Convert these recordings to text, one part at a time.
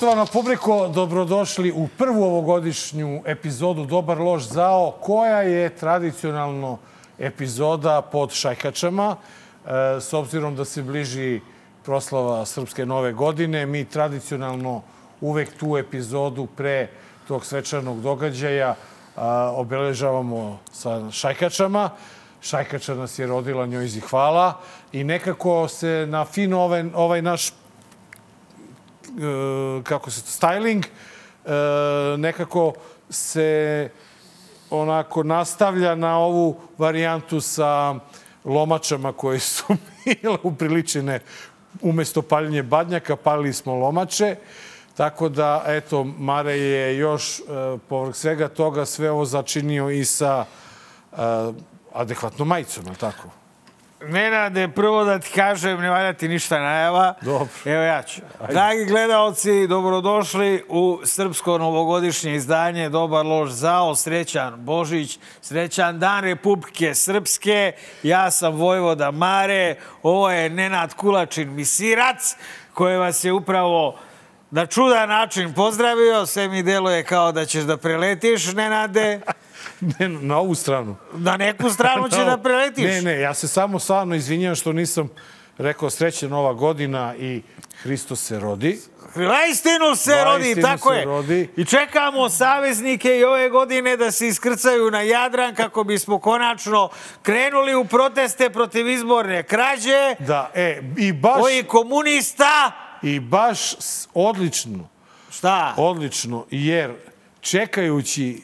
Poštovana publiko, dobrodošli u prvu ovogodišnju epizodu Dobar loš zao, koja je tradicionalno epizoda pod šajkačama. E, s obzirom da se bliži proslava Srpske nove godine, mi tradicionalno uvek tu epizodu pre tog svečanog događaja a, obeležavamo sa šajkačama. Šajkača nas je rodila, njoj zi hvala. I nekako se na fino ovaj, ovaj naš e, kako se to, styling, e, nekako se onako nastavlja na ovu varijantu sa lomačama koje su bile upriličene umesto paljenje badnjaka, palili smo lomače. Tako da, eto, Mare je još, e, povrh svega toga, sve ovo začinio i sa e, adekvatnom majicom, je tako? Nenade, prvo da ti kažem, ne valja ti ništa najava. Dobro. Evo ja ću. Dragi gledalci, dobrodošli u srpsko novogodišnje izdanje Dobar loš zao, srećan Božić, srećan dan Republike Srpske. Ja sam Vojvoda Mare, ovo je Nenad Kulačin Misirac, koji vas je upravo na čudan način pozdravio. Sve mi deluje kao da ćeš da preletiš, Nenade. Ne, na ovu stranu. Na neku stranu će da preletiš. Ne, ne, ja se samo stvarno izvinjam što nisam rekao sreće nova godina i Hristos se rodi. Na istinu se Na rodi, tako se je. rodi. I čekamo saveznike i ove godine da se iskrcaju na Jadran kako bismo konačno krenuli u proteste protiv izborne krađe. Da, e, i baš, Koji komunista... i baš odlično, Šta? odlično, jer čekajući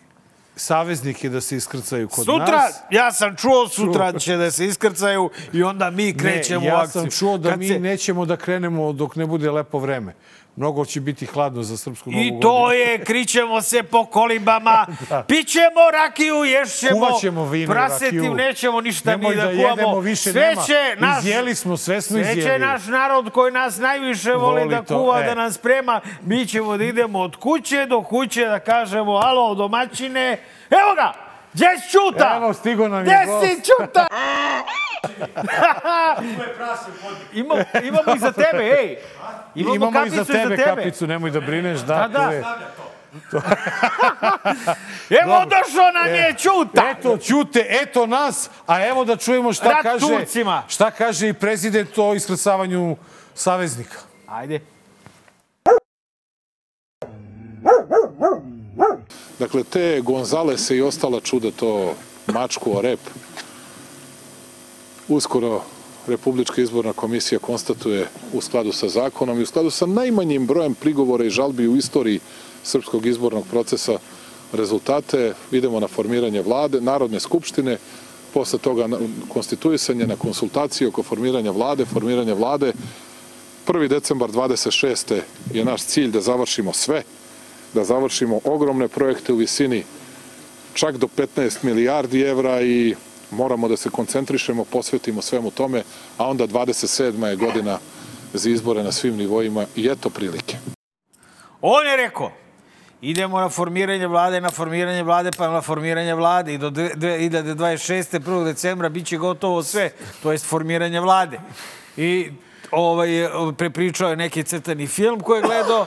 saveznike da se iskrcaju kod Sutra, nas... ja sam čuo, sutra će da se iskrcaju i onda mi krećemo ne, u ja akciju. sam čuo da Kad mi se- nećemo da krenemo dok ne bude lepo vreme. Mnogo će biti hladno za srpsku novu I to godinu. je, krićemo se po kolibama, pićemo rakiju, ješćemo, Kuvaćemo vino i prasetim, rakiju. nećemo ništa Nemoj ni da, da kuvamo. jedemo više, sve nema. će naš, Izjeli smo, sve smo sve će naš narod koji nas najviše voli, Voli da to, kuva, e. da nas sprema. Mi ćemo da idemo od kuće do kuće da kažemo, alo, domaćine, evo ga, gdje si Ćuta? Evo, stigo nam je Gdje gost. si Ćuta? Ima, imamo i za tebe, ej. Imamo, Imamo i kapicu za tebe, kapicu, nemoj da brineš. Da, Da, da. to je. Evo došao nam je Ćuta. Eto, ćute, eto nas, a evo da čujemo šta Rat kaže, Turcima. šta kaže i prezident o iskrcavanju saveznika. Ajde. Dakle, te Gonzalese i ostala čuda, to mačku o rep, uskoro Republička izborna komisija konstatuje u skladu sa zakonom i u skladu sa najmanjim brojem prigovora i žalbi u istoriji srpskog izbornog procesa rezultate, idemo na formiranje vlade, Narodne skupštine, posle toga konstituisanje na konsultacije oko formiranja vlade, formiranje vlade. 1. decembar 26. je naš cilj da završimo sve, da završimo ogromne projekte u visini čak do 15 milijardi evra i moramo da se koncentrišemo, posvetimo svemu tome, a onda 27. je godina za izbore na svim nivoima i eto prilike. On je rekao, idemo na formiranje vlade, na formiranje vlade, pa na formiranje vlade i do dve- dve- 2026. 1. decembra bit će gotovo sve, to jest formiranje vlade. I ovaj, prepričao je neki crtani film koji je gledao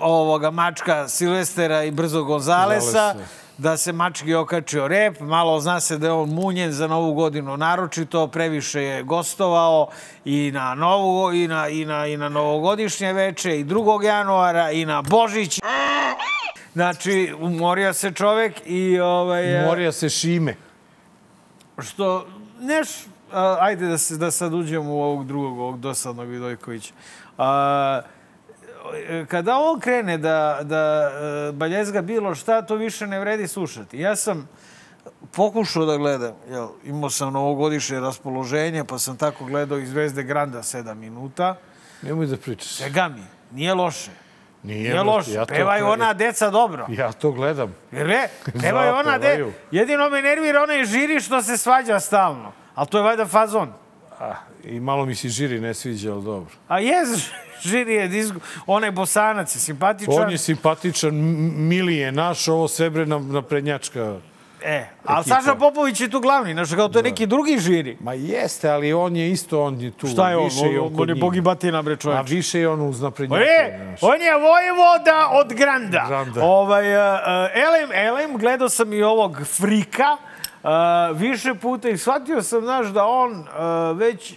ovoga mačka Silvestera i Brzo Gonzalesa, da se mački okačio rep, malo zna se da je on munjen za novu godinu naročito, previše je gostovao i na novu i na, i na, i na novogodišnje veče i 2. januara i na Božić. Znači, umorio se čovek i ovaj, e, Morija se šime. što neš, ajde da, se, da sad uđemo u ovog drugog, ovog dosadnog Vidojkovića. A, kada on krene da, da e, baljezga bilo šta, to više ne vredi slušati. Ja sam pokušao da gledam, jel, imao sam novogodišnje raspoloženje, pa sam tako gledao iz Zvezde Granda 7 minuta. Nemoj da pričaš. Svega mi, nije loše. Nije, Nije loše, ja pevaju ona deca dobro. Ja to gledam. Ne, pevaju ona de... pevaju. Jedino me nervira onaj žiri što se svađa stalno. Ali to je valjda fazon. A, I malo mi se žiri ne sviđa, ali dobro. A jez, žiri je disku, onaj bosanac je simpatičan. On je simpatičan, mili je naš, ovo sve bre na, naprednjačka E, ali Ekipa. Saša Popović je tu glavni, znaš, kao to je neki drugi žiri. Ma jeste, ali on je isto, on je tu. Šta je on? više i On, kod on je njih. bogi batina, bre, A čoveč. više je on uz On naprednjake. je, znaš. on je vojvoda od Granda. Granda. Ovaj, uh, elem, elem, gledao sam i ovog frika uh, više puta i shvatio sam, znaš, da on već,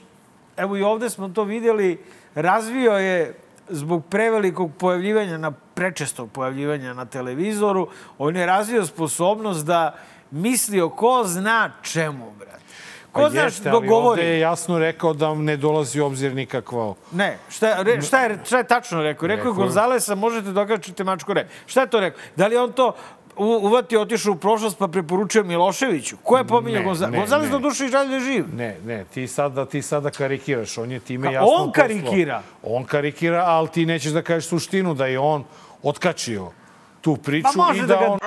evo i ovde smo to vidjeli, razvio je zbog prevelikog pojavljivanja, na prečestog pojavljivanja na televizoru, on je razvio sposobnost da misli o ko zna čemu, brate. Ko Pa znaš, jeste, ali dogovori. ovde je jasno rekao da ne dolazi u obzir nikakva... Ne, šta, re, šta, je, šta je tačno rekao? Rekao je Gonzalesa, možete dokačiti mačku re. Šta je to rekao? Da li on to uvatio, otišao u prošlost pa preporučio Miloševiću? Ko je pominjao Gonzales ne. do duše i žalje živ. Ne, ne, ti sada, ti sada karikiraš, on je time Ka- jasno on karikira? poslao. On karikira, ali ti nećeš da kažeš suštinu, da je on otkačio tu priču Pa može i da da, ga- on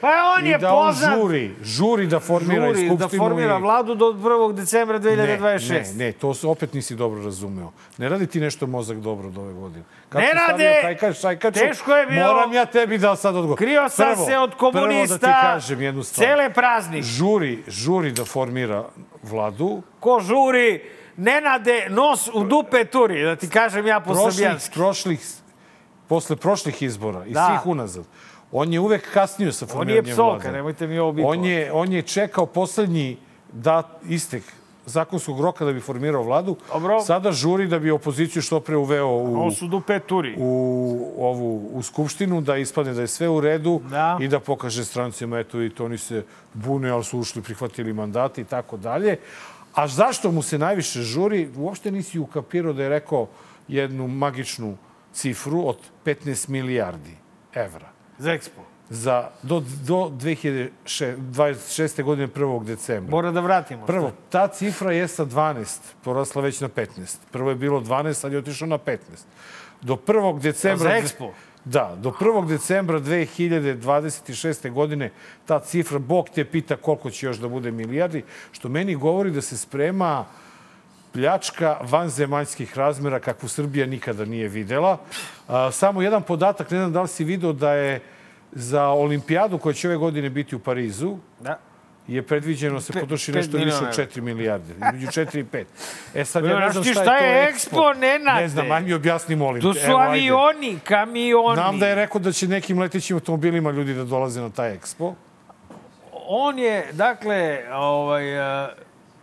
Pa on je da poznat. on žuri, žuri da formira i Žuri skupštinu. da formira i... vladu do 1. decembra 2026. Ne, ne, ne, to se opet nisi dobro razumeo. Ne radi ti nešto mozak dobro od ove godine. Kako Ne rade! Kajkač, šajkaču, Teško je bilo. Moram ja tebi da sad odgovorim. Krio sam Prvo- se od komunista. Prvo da ti kažem jednu stvar. Cele praznik. Žuri, žuri da formira vladu. Ko žuri, Nenade, nos u dupe turi, da ti kažem ja po Prošlih, srbijanski. prošlih, posle prošlih izbora i Da. svih unazad, on je uvek kasnio sa On formiranjem je psovka, vlade. nemojte mi ovo biti. On je, on je čekao poslednji dat, istek zakonskog roka da bi formirao vladu. Dobro. Sada žuri da bi opoziciju što pre uveo u, Ovo su turi. u, ovu, u skupštinu, da ispadne da je sve u redu Da. i da pokaže strancima, eto i to oni se bune, ali su ušli, prihvatili mandati i tako dalje. A zašto mu se najviše žuri? Uopšte nisi ukapirao da je rekao jednu magičnu cifru od 15 milijardi evra Za Expo. za, do, do 2026. godine 1. decembra. Mora da vratimo. Prvo, ta cifra je sa 12 porasla već na 15. Prvo je bilo 12, sad je otišao na 15. Do 1. decembra... Za Expo? Da, do 1. decembra 2026. godine ta cifra, Bog te pita koliko će još da bude milijardi, što meni govori da se sprema pljačka vanzemaljskih razmera kakvu Srbija nikada nije videla. Samo jedan podatak, ne znam da li si video da je za olimpijadu koja će ove godine biti u Parizu, Da. je predviđeno da se potroši nešto više od evra. 4 milijarde. Između 4 i 5. E sad ja ne znam šta, šta je to Expo, Nenade? Ne znam, aj mi objasni, molim te. su Evo, ajde. avioni, kamioni. Znam da je rekao da će nekim letećim automobilima ljudi da dolaze na taj Expo. On je, dakle, ovaj,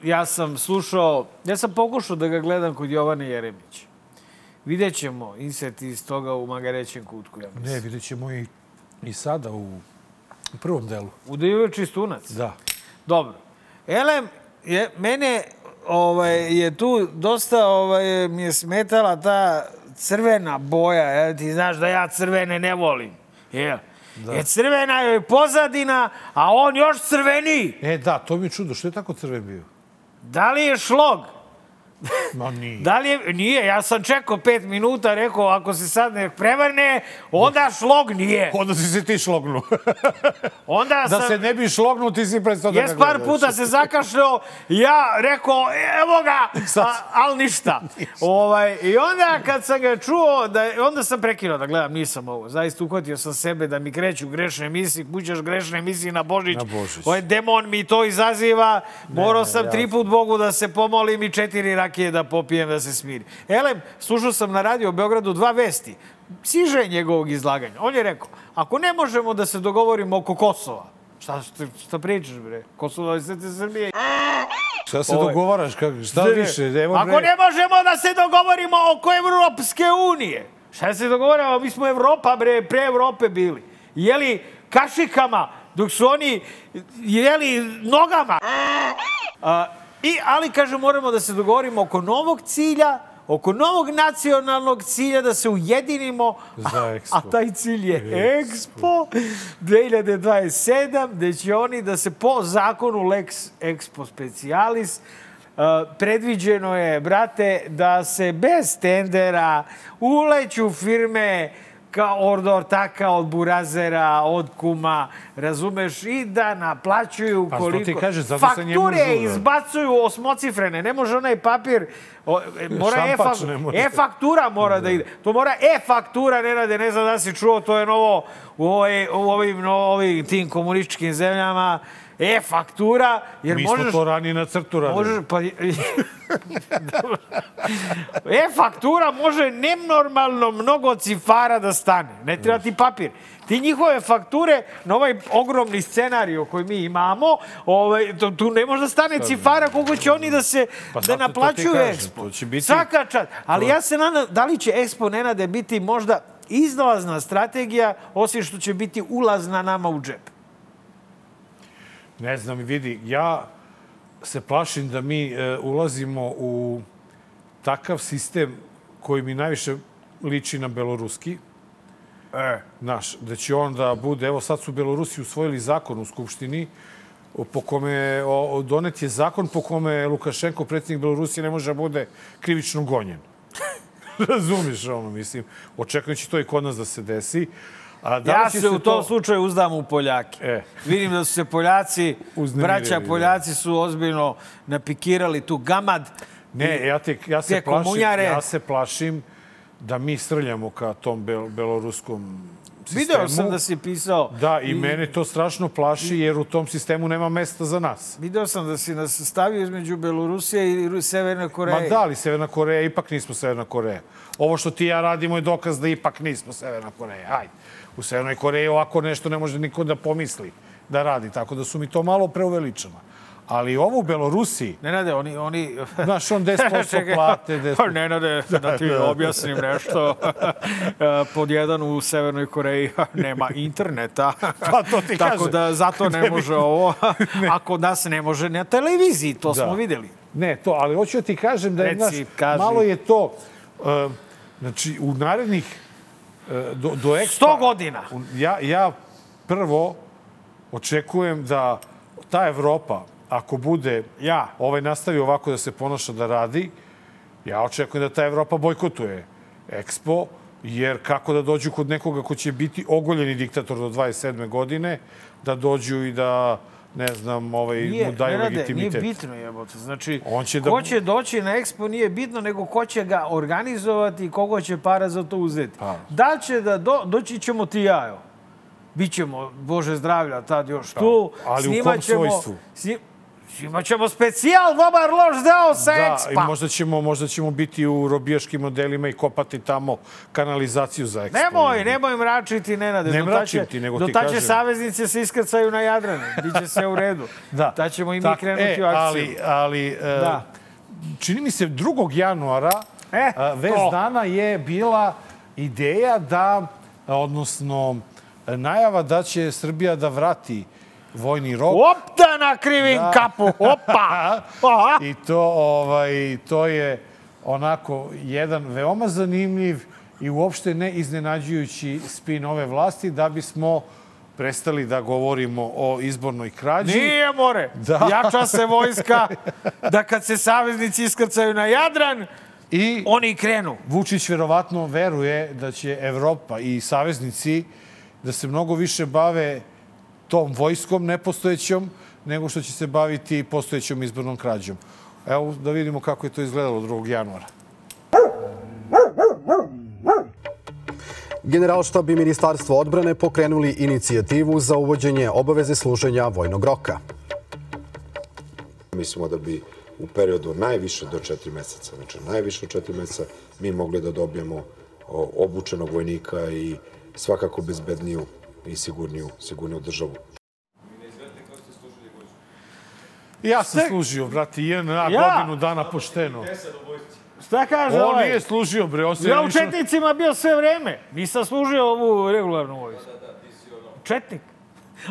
ja sam slušao, ja sam pokušao da ga gledam kod Jovane Jeremić. Vidjet ćemo insert iz toga u Magarećem kutku, ja mislim. Ne, vidjet ćemo i, i sada u, u prvom delu. U Divu Čistunac. Da. Dobro. Elem, je, mene ovaj, je tu dosta ovaj, mi je smetala ta crvena boja. Ja, ti znaš da ja crvene ne volim. Jel? Da. Je crvena je pozadina, a on još crveniji. E, da, to mi je čudo. Što je tako crven bio? Da li je šlog? Ma nije. Da li je, nije, ja sam čekao pet minuta, rekao, ako se sad ne prevrne, onda šlog nije. Onda si se ti šlognu. Onda da sam... se ne bi šlognu, ti si prestao da Jes par puta se zakašljao, ja rekao, evo ga, a, ali ništa. ovaj, I onda kad sam ga čuo, da, onda sam prekinuo da gledam, nisam ovo. Zaista uhvatio sam sebe da mi kreću grešne emisije, kućaš grešne emisije na Božić. Na Božić. Ovaj demon mi to izaziva. Morao sam ja- tri put Bogu da se pomolim i četiri rakije da popijem da se smiri. Elem, slušao sam na radio Beogradu dva vesti. Siže njegovog izlaganja. On je rekao, ako ne možemo da se dogovorimo oko Kosova, Šta, šta, šta pričaš, bre? Kosovo je sve Srbije. Šta se Ovaj. dogovaraš? Kako, šta Ne, više? Evo, Ako ne možemo da se dogovorimo oko Evropske unije, šta se dogovorimo? Mi smo Evropa, bre, pre Evrope bili. Jeli kašikama, dok su oni jeli nogama. A, I, ali, kaže, moramo da se dogovorimo oko novog cilja, oko novog nacionalnog cilja, da se ujedinimo. Za Expo. A taj cilj je Expo 2027, gde će oni da se po zakonu Lex Expo Specialis Uh, predviđeno je, brate, da se bez tendera uleću firme kao od ortaka, od burazera, od kuma, razumeš, i da naplaćuju Pa, koliko... ti kaže, zato se njemu Fakture žure. izbacuju osmocifrene, ne može onaj papir, o, e, mora Šampač e, ne može. e-faktura mora da ide. To mora e-faktura, ne rade, ne znam da si čuo, to je novo u, ovoj, u ovim, no, ovim tim komunističkim zemljama, e-faktura, jer Mi možeš... smo to ranije na crtu radili. Možeš, pa... E-faktura može nenormalno mnogo cifara da stane. Ne treba ti papir. Ti njihove fakture na ovaj ogromni scenarij koji mi imamo, ovaj, to, tu ne može da stane cifara koliko će oni da se Pa da zato to naplaćuju kažem, Expo. to će biti- Svaka čast. Ali ja se nadam, da li će Expo Nenade biti možda izlazna strategija, osim što će biti ulazna nama u džep? Ne znam, vidi, ja se plašim da mi e, ulazimo u takav sistem koji mi najviše liči na beloruski. E. Znaš, da će on da bude, evo sad su Belorusi usvojili zakon u Skupštini, po kome o, donet je zakon po kome Lukašenko, predsjednik Belorusije, ne može da bude krivično gonjen. Razumiješ ono, mislim. Očekujem će to i kod nas da se desi. A da Ja se u to- tom slučaju uzdam u Poljake. E. Vidim da su se Poljaci, braća. Poljaci su ozbiljno napikirali tu gamad. Ne, ja, te, ja, se plašim, komunjare. ja se plašim da mi srljamo ka tom bel, beloruskom sistemu. Video sam da si pisao. Da, i, mene to strašno plaši jer u tom sistemu nema mesta za nas. Video sam da si nas stavio između Belorusije i Severne Koreje. Ma da, ali Severna Koreja, ipak nismo Severna Koreja. Ovo što ti i ja radimo je dokaz da ipak nismo Severna Koreja. Ajde. U Severnoj Koreji ovako nešto ne može niko da pomisli da radi, tako da su mi to malo preuveličano. Ali ovo u Belorusiji, Nenade, oni... oni... znaš, on 10% Čekaj, plate, 10%... Pa Nenade, da ti objasnim nešto. E, Pod jedan u Severnoj Koreji nema interneta. Pa to ti Tako kažem. da zato ne može ovo. A kod nas ne može na televiziji, to Da. smo videli. Ne, to, ali hoću da ti kažem da je, Reci, znaš, kaži. malo je to, uh, znači, u narednih, do, do ekspa... 100 godina. Ja, ja prvo očekujem da ta Evropa, ako bude Ja. ovaj nastavi ovako da se ponaša da radi, ja očekujem da ta Evropa bojkotuje Expo, jer kako da dođu kod nekoga ko će biti ogoljeni diktator do 27. godine, da dođu i da, ne znam, ovaj, Nije, mu daju Nenade, nije legitimitet. bitno jebote. Znači, On će da- ko će doći na Expo nije bitno, nego ko će ga organizovati i kogo će para za to uzeti. Pa. Da će da do, doći ćemo ti ja, evo. Bićemo, Bože zdravlja, tad još tu. Pa, ali u kom ćemo- svojstvu? Snim, Imat ćemo specijal, dobar loš deo sa Da, i Expa. možda ćemo, možda ćemo biti u robijaškim modelima i kopati tamo kanalizaciju za ekspo. Nemoj, nemoj mračiti, Nenade. Ne mračim ti, nego ti kažem. saveznice se iskrcaju na Jadranu. Biće sve u redu. Da. Tad ćemo i mi Tak, krenuti e, u akciju. Ali, ali e, Da. čini mi se 2. januara E, a, vez to. dana je bila ideja da, odnosno najava da će Srbija da vrati vojni rok. Op da nakrivim Da. kapu, opa! Aha. I to, ovaj, to je onako jedan veoma zanimljiv i uopšte ne iznenađujući spin ove vlasti da bismo prestali da govorimo o izbornoj krađi. Nije more. Da. Jača se vojska da kad se saveznici iskrcaju na Jadran, I oni krenu. Vučić verovatno veruje da će Evropa i saveznici da se mnogo više bave tom vojskom nepostojećom nego što će se baviti postojećom izbornom krađom. Evo da vidimo kako je to izgledalo 2. januara. Generalštab i Ministarstvo odbrane pokrenuli inicijativu za uvođenje obaveze služenja vojnog roka. Mislimo da bi u periodu najviše do četiri meseca, znači najviše od četiri meseca, mi mogli da dobijemo obučenog vojnika i svakako bezbedniju i sigurniju, sigurniju državu. Ja sam služio, brate, JNA Ja? godinu dana pošteno. Šta kaže On ovaj? nije služio, bre. On se Ja u Četnicima bio sve vreme. Nisam služio ovu regularnu vojsku. Četnik.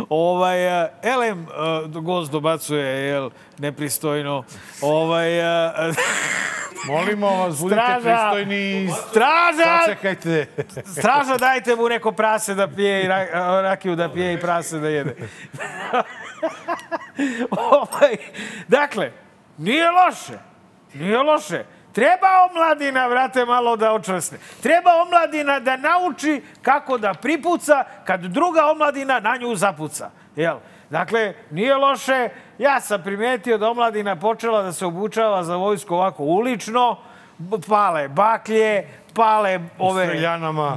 Ovaj, uh, Elem, uh, gost dobacuje, jel, nepristojno. Ovaj, uh, Molimo vas, budite Straža! pristojni straža! sačekajte. Straža, dajte mu neko prase da pije i ra, rakiju da pije i prase da jede. ovaj, dakle, nije loše. Nije loše. Treba omladina, vrate, malo da očvrsne. Treba omladina da nauči kako da pripuca kad druga omladina na nju zapuca. Jel? Dakle, nije loše. Ja sam primetio da omladina počela da se obučava za vojsku ovako ulično, pale baklje, pale ove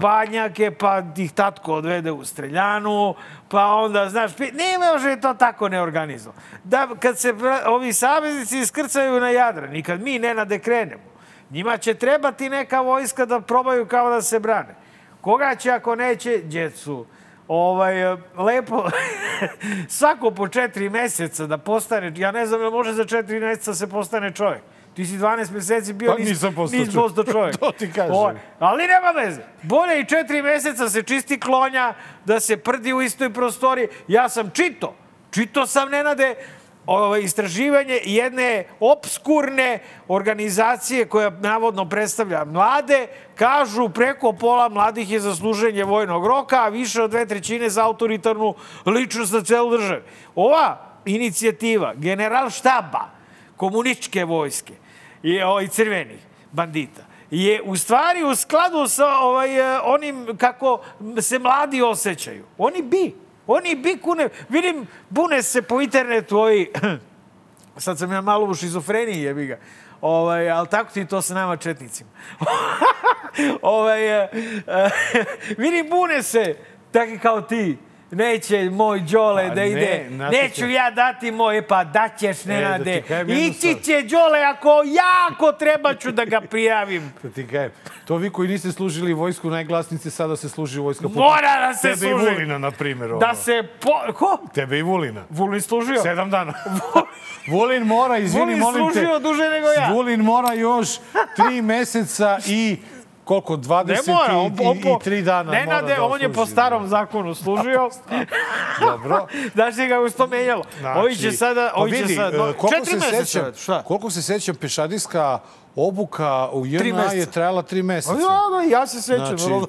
banjake, pa ih tatko odvede u streljanu, pa onda, znaš, ne može to tako neorganizovano. Da, kad se ovi saveznici iskrcaju na Jadran i kad mi nenade krenemo, njima će trebati neka vojska da probaju kao da se brane. Koga će ako neće? Djecu. Ovaj, e, lepo, svako po četiri meseca da postane, ja ne znam da može za četiri meseca se postane čovjek. Ti si 12 meseci bio, Pa nisam postao čovjek. postao čovjek. To ti kažem. Ovaj, ali nema veze. Bolje i četiri meseca se čisti klonja, da se prdi u istoj prostori. Ja sam čito. Čito sam, Nenade, ovaj, istraživanje jedne obskurne organizacije koja navodno predstavlja mlade. Kažu preko pola mladih je za služenje vojnog roka, a više od dve trećine za autoritarnu ličnost na celu državu. Ova inicijativa general štaba komunističke vojske i, o, i crvenih bandita je u stvari u skladu sa ovaj, onim kako se mladi osjećaju. Oni bi. Oni bi kune. Vidim, bune se po internetu ovi... Sad sam ja malo u šizofreniji, jebi ga. Ovaj, ali tako ti to sa nama četnicima. ovaj, e, vidim, bune se, taki kao ti. Neće moj Đole Pa da ne, ide. znate Neću te- ja dati moje, pa daćeš, da Nenade. kažem jednu Ići će Đole ako jako treba ću da ga prijavim. Da ti kažem, to vi koji niste služili vojsku najglasnice, sada se služi vojska. Mora da se Tebe služi. i Vulina, na primjer. Da se po... Ko? Tebe i Vulina. Vulin služio? Sedam dana. Vulin mora, izvini, Vulin molim te. služio duže nego ja. Vulin mora još tri meseca i koliko, 20 Ne mora, on, i, on, i, i tri dana Nenade, mora da on je po odsluži. starom zakonu služio. Dobro. Znaš ti kako se to menjalo? ovi će sada... pa Ovi će vidi, sad, e, no, koliko četiri se meseca. sećam, Šta? Koliko se sećam, pešadijska obuka u JNA je meseca. trajala tri meseca. Ja, da, ja se sećam. Znači,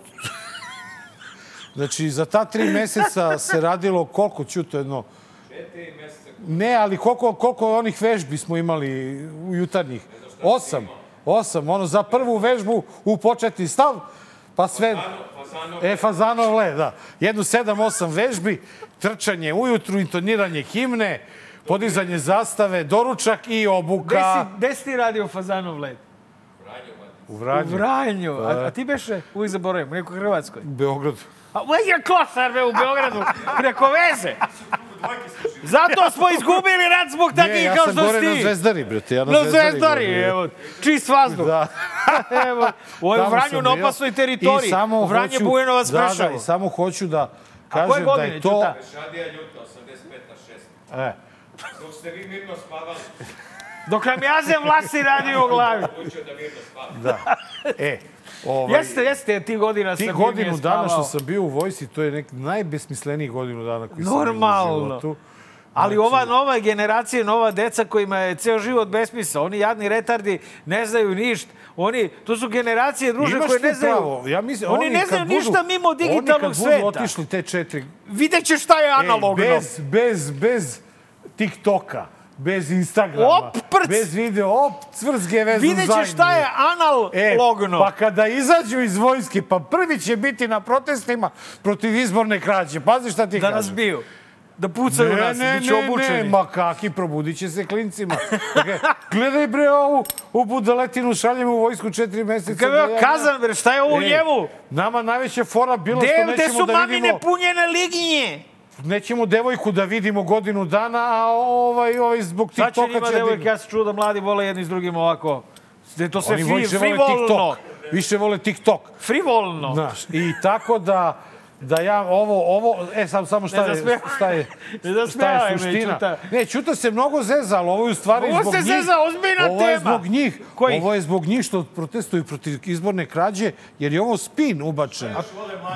Znači, za ta tri meseca se radilo koliko, čuto jedno... Ne, ali koliko, koliko onih vežbi smo imali u jutarnjih? Osam. Osam. Ono, za prvu vežbu u početni stav, pa sve... E, fazanov le, da. Jednu sedam, osam vežbi, trčanje ujutru, intoniranje himne, podizanje zastave, doručak i obuka. si, gde si ti radio Fazanov let? U U Vranju, Vranju. A, a ti beše, uvijek zaboravim, u nekoj Hrvatskoj. u Beogradu. A uvijek je kosar be, u Beogradu, preko veze. Zato smo izgubili rat zbog Ne, takvih ja kao sam što gore si na ti. Zvezdari, brate. Ja na, Na Zvezdari, govorim. evo, čist vazduh. Da. Evo, u Tamo Vranju sam na opasnoj teritoriji. I samo Vranje, hoću- Bujanovac, da, Da, i samo hoću da A kažem koje da godine, je to... Ćuta? Šadija ljuta, 85 na 6. E, Dok ste vi mirno spavali, Dok nam jaze vlasi radio u glavi. učio da mirno spava. da. E, ovaj, Jeste, jeste, ti godina ti sam godinu dana što sam bio u vojsi, to je nek najbesmislenijih godinu dana koji sam bio u Normalno. životu. Ali Znači- ova nova generacija, nova deca kojima je ceo život besmisao, oni jadni retardi ne znaju ništa. Oni, to su generacije druže Imaš koje ne znaju. pravo. Ja mislim, oni, ne kad znaju budu- ništa mimo digitalnog Oni kad sveta. budu otišli te četiri... Vidjet će šta je analogno. Ej, bez, bez, bez TikToka, bez Instagrama, Op, prc. bez video, op, cvrzge vezan Vidjet će šta je E, analogno. pa kada izađu iz vojske, pa prvi će biti na protestima protiv izborne krađe. Pazi šta ti da kažem. nas biju. Da pucaju Ne, nas, ne, bit će ne, obučeni. ne, ma kaki, probudit će se klincima. Dakle, gledaj bre ovu, u budaletinu šaljemo u vojsku četiri meseca. Kako da je kazan, bre, šta je ovo u Ej, njemu? Nama najveća fora bilo Gde, što gde nećemo su da mamine vidimo... punjene liginje? Nećemo devojku da vidimo godinu dana, a ovaj, ovaj zbog Šta će TikToka njima će... devojke? da- Ja sam čuo da mladi vole jedni s drugim ovako. Da to sve Oni fri, više vole frivolno. TikTok. Više vole TikTok. Frivolno. Znaš, i tako da da ja ovo, ovo, e sam samo šta je, šta je, Ne šta je suština. Ćuta. Ne, Čuta se mnogo zeza, ali ovo je u stvari Ovo zbog se njih. zeza, ozbiljna Ovo je tema. zbog njih. Koji? Ovo je zbog njih što protestuju protiv izborne krađe, jer je ovo spin ubačen.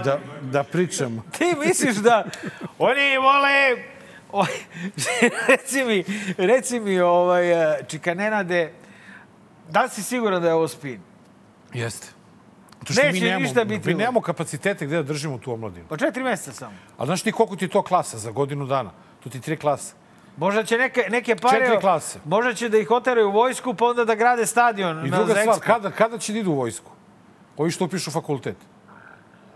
Da, da pričam. Ti misliš da oni vole... O, reci mi, reci mi, ovaj, eh, Čika Nenade, da li si siguran da je ovo spin? Jeste. To što Neće mi nemamo, ništa biti Mi nemamo kapacitete gde da držimo tu omladinu. Pa četiri mjeseca samo. A znaš ti koliko ti to klasa za godinu dana? To ti tri klase. Možda će neke, neke pare... Četiri klase. Možda će da ih oteraju u vojsku, pa onda da grade stadion I na druga stvar, Zexpo. kada, kada će da idu u vojsku? Ovi što upišu fakultet.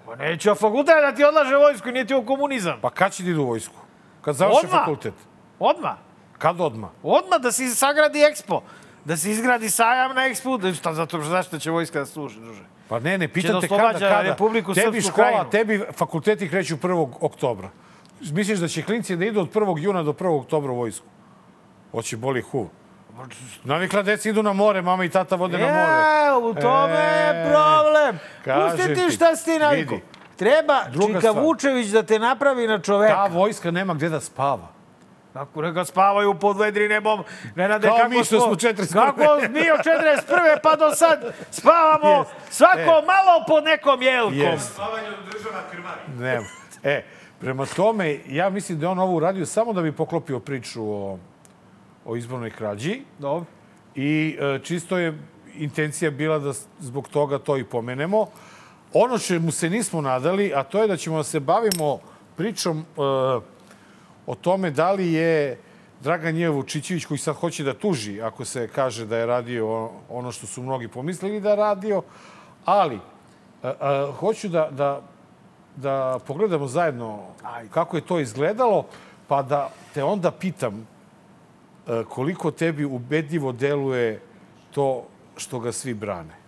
Pa neće fakultet da ti odlaže vojsku, nije ti u komunizam. Pa kad će da idu u vojsku? Kad završe Odmah. fakultet? Odmah. Kad odmah? Odmah da se sagradi ekspo. Da se izgradi sajam na ekspo. Da, šta, zato što zašto će vojska da služi, druže? Pa ne, ne, da pitam te kada, kada. Republiku tebi škola, krajinu. tebi fakulteti kreću 1. oktobra. Misliš da će klinci da idu od 1. juna do 1. oktobra u vojsku? Hoće boli hu. Navikla deca idu na more, mama i tata vode na more. E, u tome je E, problem. kažem Pusti ti šta si ti naviku. Treba Druga Čika stvar. Vučević da te napravi na čoveka. Ta vojska nema gde da spava. Kako neka spavaju pod vedri nebom. Ne rade Kao kako mi što smo 41.. Kako mi od 41. pa do sad spavamo Jest. svako E. malo pod nekom jelkom. Jest. Spavanje od država krvari. Nema. E, prema tome, ja mislim da je on ovo uradio samo da bi poklopio priču o, o izbornoj krađi. Dobro. I e, čisto je intencija bila da zbog toga to i pomenemo. Ono čemu se nismo nadali, a to je da ćemo da se bavimo pričom e, o tome da li je Dragan Jevo Vučićević, koji sad hoće da tuži ako se kaže da je radio ono što su mnogi pomislili da je radio, ali e, e, hoću da, da, da pogledamo zajedno kako je to izgledalo, pa da te onda pitam e, koliko tebi ubedljivo deluje to što ga svi brane.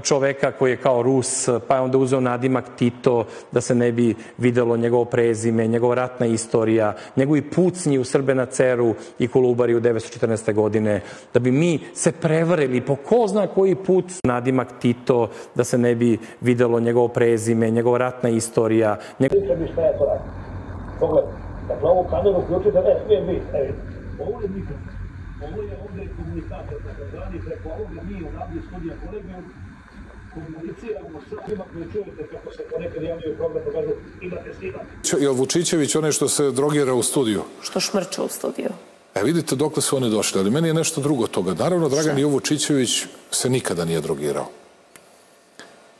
Čoveka koji je kao Rus, pa je onda uzeo nadimak Tito da se ne bi videlo njegovo prezime, njegova ratna istorija, njegovi pucnji u Srbe na Ceru i Kolubari u 1914. godine, da bi mi se prevarili po ko zna koji put nadimak Tito da se ne bi videlo njegovo prezime, njegova ratna istorija, njegov... Priča šta ja to radim. Pogledaj. Dakle, ovu kameru uključite, ne smije biti. Evo, ovo je mikrofon. Ovo je ovde komunikator, takozvani, preko ovoga mi u Rabli studija kolegijum komuniciramo s svima koji čujete kako se ponekad javljaju program, pa kažu imate snimak. Jel Vučićević onaj što se drogira u studiju? što šmrče u studiju. E, vidite dokle su oni došli, ali meni je nešto drugo od toga. Naravno, Dragan Jovo Vučićević se nikada nije drogirao.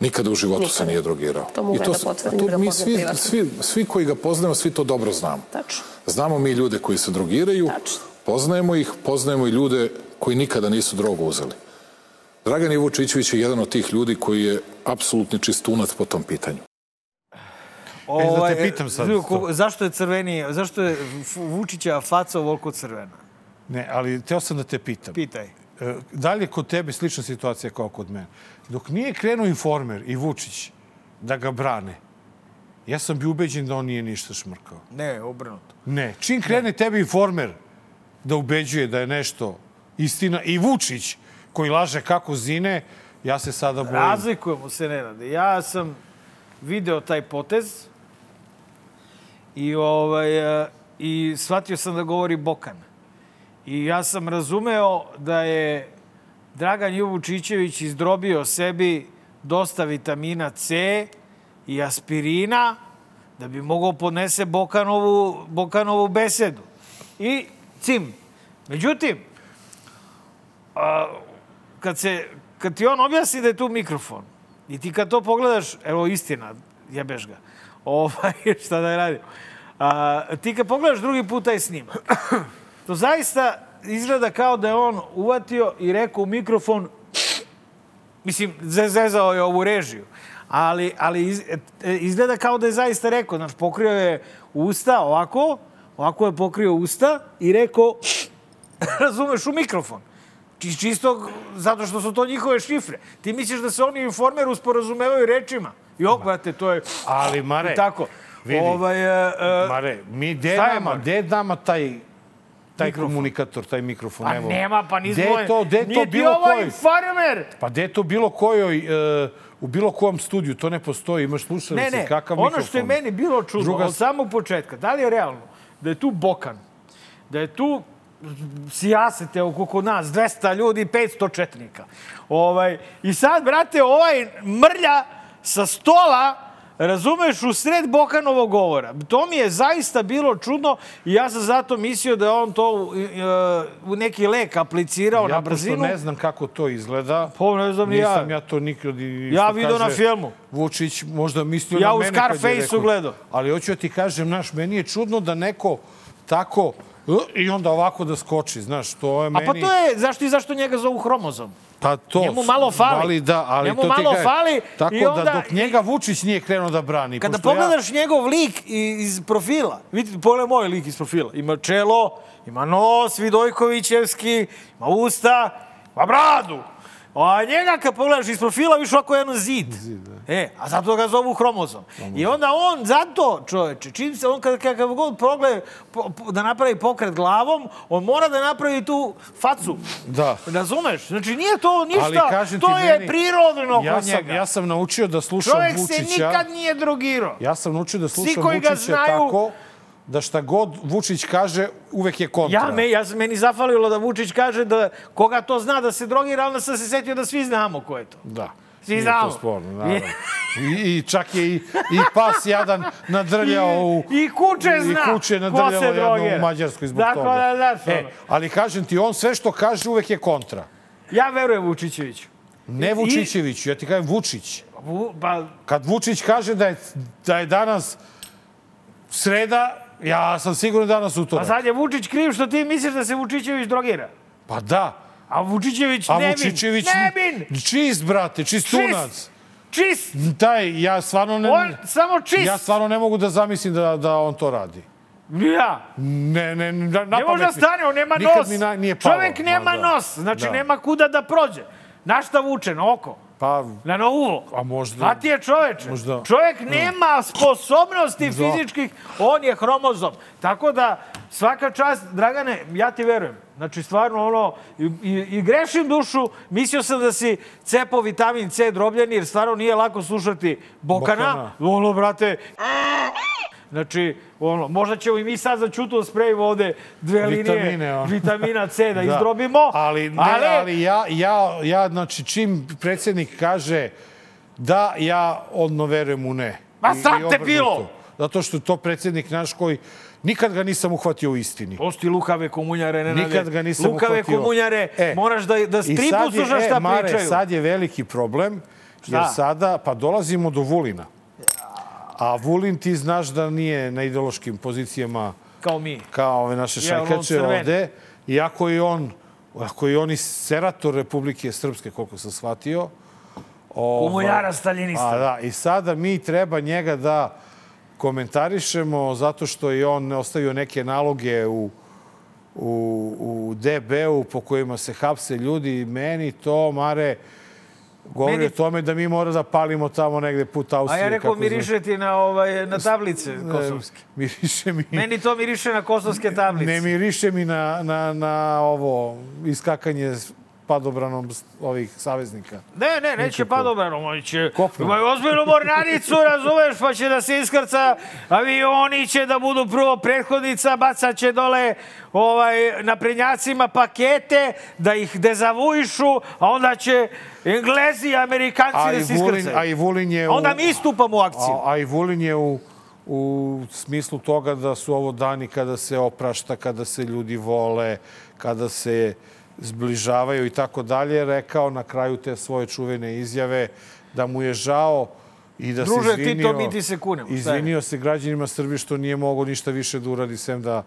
Nikada u životu se Nikada. nije drogirao. To mogu I ja da s- potvrdim, to da mi svi, svi, svi koji ga poznajemo, svi to dobro znamo. Tačno. Znamo mi ljude koji se drogiraju, Tačno. poznajemo ih, poznajemo i ljude koji nikada nisu drogu uzeli. Dragan Jovo Vučićević je jedan od tih ljudi koji je apsolutni čistunac po tom pitanju. E, da te pitam sad ko- Zašto je crveni, zašto je Vučića faca ovoliko crvena? Ne, ali teo sam da te pitam. Pitaj. E, Da li je kod tebe slična situacija kao kod mene? Dok nije krenuo informer i Vučić da ga brane, ja sam bio ubeđen da on nije ništa šmrkao. Ne, obrnuto. Ne. Čim krene tebi informer da ubeđuje da je nešto istina i Vučić koji laže kako zine, ja se sada bojim. Razlikujemo se, Nenade. Ja sam video taj potez i, ovaj, e, i shvatio sam da govori Bokan. I ja sam razumeo da je Dragan Juvučićević izdrobio sebi dosta vitamina C i aspirina da bi mogao podnese Bokanovu, Bokanovu besedu. I cim. Međutim, a, kad, se, kad ti on objasni da je tu mikrofon i ti kad to pogledaš, evo istina, jebeš ga, ovaj, šta da radim, a, ti kad pogledaš drugi put taj snimak, to zaista izgleda kao da je on uvatio i rekao u mikrofon, mislim, zezao je ovu režiju, ali, ali iz, e, izgleda kao da je zaista rekao, znači pokrio je usta ovako, ovako je pokrio usta i rekao, razumeš, u mikrofon. Či- Čisto zato što su to njihove šifre. Ti misliš da se oni u informeru sporazumevaju rečima? Jo, brate, to je... Ali, Mare, tako. vidi. Ovaj, e, e, Mare, mi, gde Šta je, nama, Mare? gde nama taj, taj Mikrofon. komunikator, taj mikrofon? pa Evo. nema, pa nismo... Gde je to, gde je to Nije ti bilo ovo koji? informer! Pa gde je to bilo kojoj, e, u bilo kom studiju, to ne postoji, imaš slušalice, Ne, ne, kakav ono mikrofon. što je meni bilo čudno Druga- od samog početka, da li je realno da je tu Bokan, da je tu sijasete oko kod nas, 200 ljudi, 500 četnika. Ovaj, I sad, brate, ovaj mrlja sa stola razumeš, u sred Bokanovog govora. To mi je zaista bilo čudno i ja sam zato mislio da on to u, u neki lek aplicirao na Ja brzinu. pošto ne znam kako to izgleda, Pa ne znam ni ja. nisam ja to nikad... Ja vidio na filmu. Vučić možda mislio Ja na u mene kad je Scarfaceu gledao. Ali hoću ja ti kažem, znaš, meni je čudno da neko tako "E", i onda ovako da skoči, znaš, to je A meni... pa to je, zašto i zašto njega zovu hromozom? Pa to, Njemu malo fali. da, ali Njemu to ti malo kažem. fali Tako i onda- da dok njega Vučić nije krenuo da brani. Kada pošto ja- pogledaš njegov lik iz profila, vidite, pogledaj moj lik iz profila. Ima čelo, ima nos Vidojkovićevski, ima usta, ima bradu. A njega kad pogledaš iz profila, viš ovako jedan zid. E, a zato ga zovu hromozom. I onda on, zato čoveče, čim se on kad, kad god pogleda po, po, da napravi pokret glavom, on mora da napravi tu facu. Da. Razumeš? Znači nije to ništa, to je meni, prirodno ja kod sam, njega. Ja sam naučio da slušam Čovjek Vučića. se nikad nije drogirao. Ja sam naučio da slušam Vučića tako da šta god Vučić kaže, uvek je kontra. Ja, me, ja, meni zafalilo da Vučić kaže da koga to zna da se drogira, onda sam se setio da svi znamo ko je to. Da. Svi Nije znamo. to sporno, naravno. I, I čak je i, i pas jadan nadrljao u... I kuće zna I kuće nadrljao jedno u Mađarskoj zbog Tako toga. da, ono. e, ali kažem ti, on sve što kaže uvek je kontra. Ja verujem Vučićeviću. Ne Vučićeviću, ja ti kažem Vučić. Vu, pa, Kad Vučić kaže da je, da je danas sreda, ja sam siguran da danas pa utorak. sad je Vučić kriv što ti misliš da se Vučićević drogira. Pa da. A Vučićević A nevin. Vučićević... Nevin! Čist, brate, čistunac. Čist! Taj, ja stvarno ne... On samo čist! Ja stvarno ne mogu da zamislim da, da on to radi. Ja. Ne, ne, na, na Ne može da stane, on nema Nikad nos. mi na, nije palo. Čovek nema Ma da. nos, znači Da. nema kuda da prođe. Na šta vuče? Na oko? Pa, Na uvo? a možda... A ti je čoveče. Možda. Čovjek nema sposobnosti Da. fizičkih, on je hromozom. Tako da, svaka čast, Dragane, ja ti verujem. Znači, stvarno, ono, i, i, i grešim dušu, mislio sam da si cepo vitamin C drobljeni, jer stvarno nije lako slušati Bokana. Bokana. Ono, brate, Znači, ono, možda ćemo i mi sad za čutu da sprejimo ovde dve Vitamine, linije ono. vitamina C da, Da. izdrobimo. Ali, ne, ali, ja, ja, ja, znači, čim predsjednik kaže da, ja odno verujem u ne. Ma sad te bilo! Zato što to predsjednik naš koji nikad ga nisam uhvatio u istini. Pusti lukave komunjare, ne Nikad ga nisam Lukave uhvatio. komunjare, E, moraš da, da stripu slušaš šta e, Mare, pričaju. sad je veliki problem, jer Šta? sada, pa dolazimo do Vulina. A Vulin ti znaš da nije na ideološkim pozicijama Kao mi. kao ove naše šajkače ovde. Iako je on, ako je on i serator Republike Srpske, koliko sam shvatio. Ovaj, Komunjara staljinista. A da, i sada mi treba njega da komentarišemo zato što je on ostavio neke naloge u, u, u DB-u po kojima se hapse ljudi. Meni to, Mare, govori Meni- o tome da mi mora da palimo tamo negde put A Austrije. ja rekao, miriše ti na, ovaj, na tablice kosovske. E, Miriše mi... Meni to miriše na kosovske tablice. Ne miriše mi na, na, na ovo iskakanje padobranom ovih saveznika. Ne, ne, neće Nikako. pa dobro, oni će... Kopno. Imaju ozbiljnu mornaricu, razumeš, pa će da se iskrca, avioni će da budu prvo prethodnica, bacat će dole ovaj, naprednjacima pakete, da ih dezavuišu, a onda će Englezi i Amerikanci A da i, se Vulin, iskrcaju. a i Vulin je... Onda u, mi stupamo u akciju. a, a i Vulin je u, u smislu toga da su ovo dani kada se oprašta, kada se ljudi vole, kada se zbližavaju i tako dalje, rekao na kraju te svoje čuvene izjave da mu je žao i da Druže, se ti izvinio, to, mi ti se kunemo. Izvinio se građanima Srbije što nije mogao ništa više da uradi sem da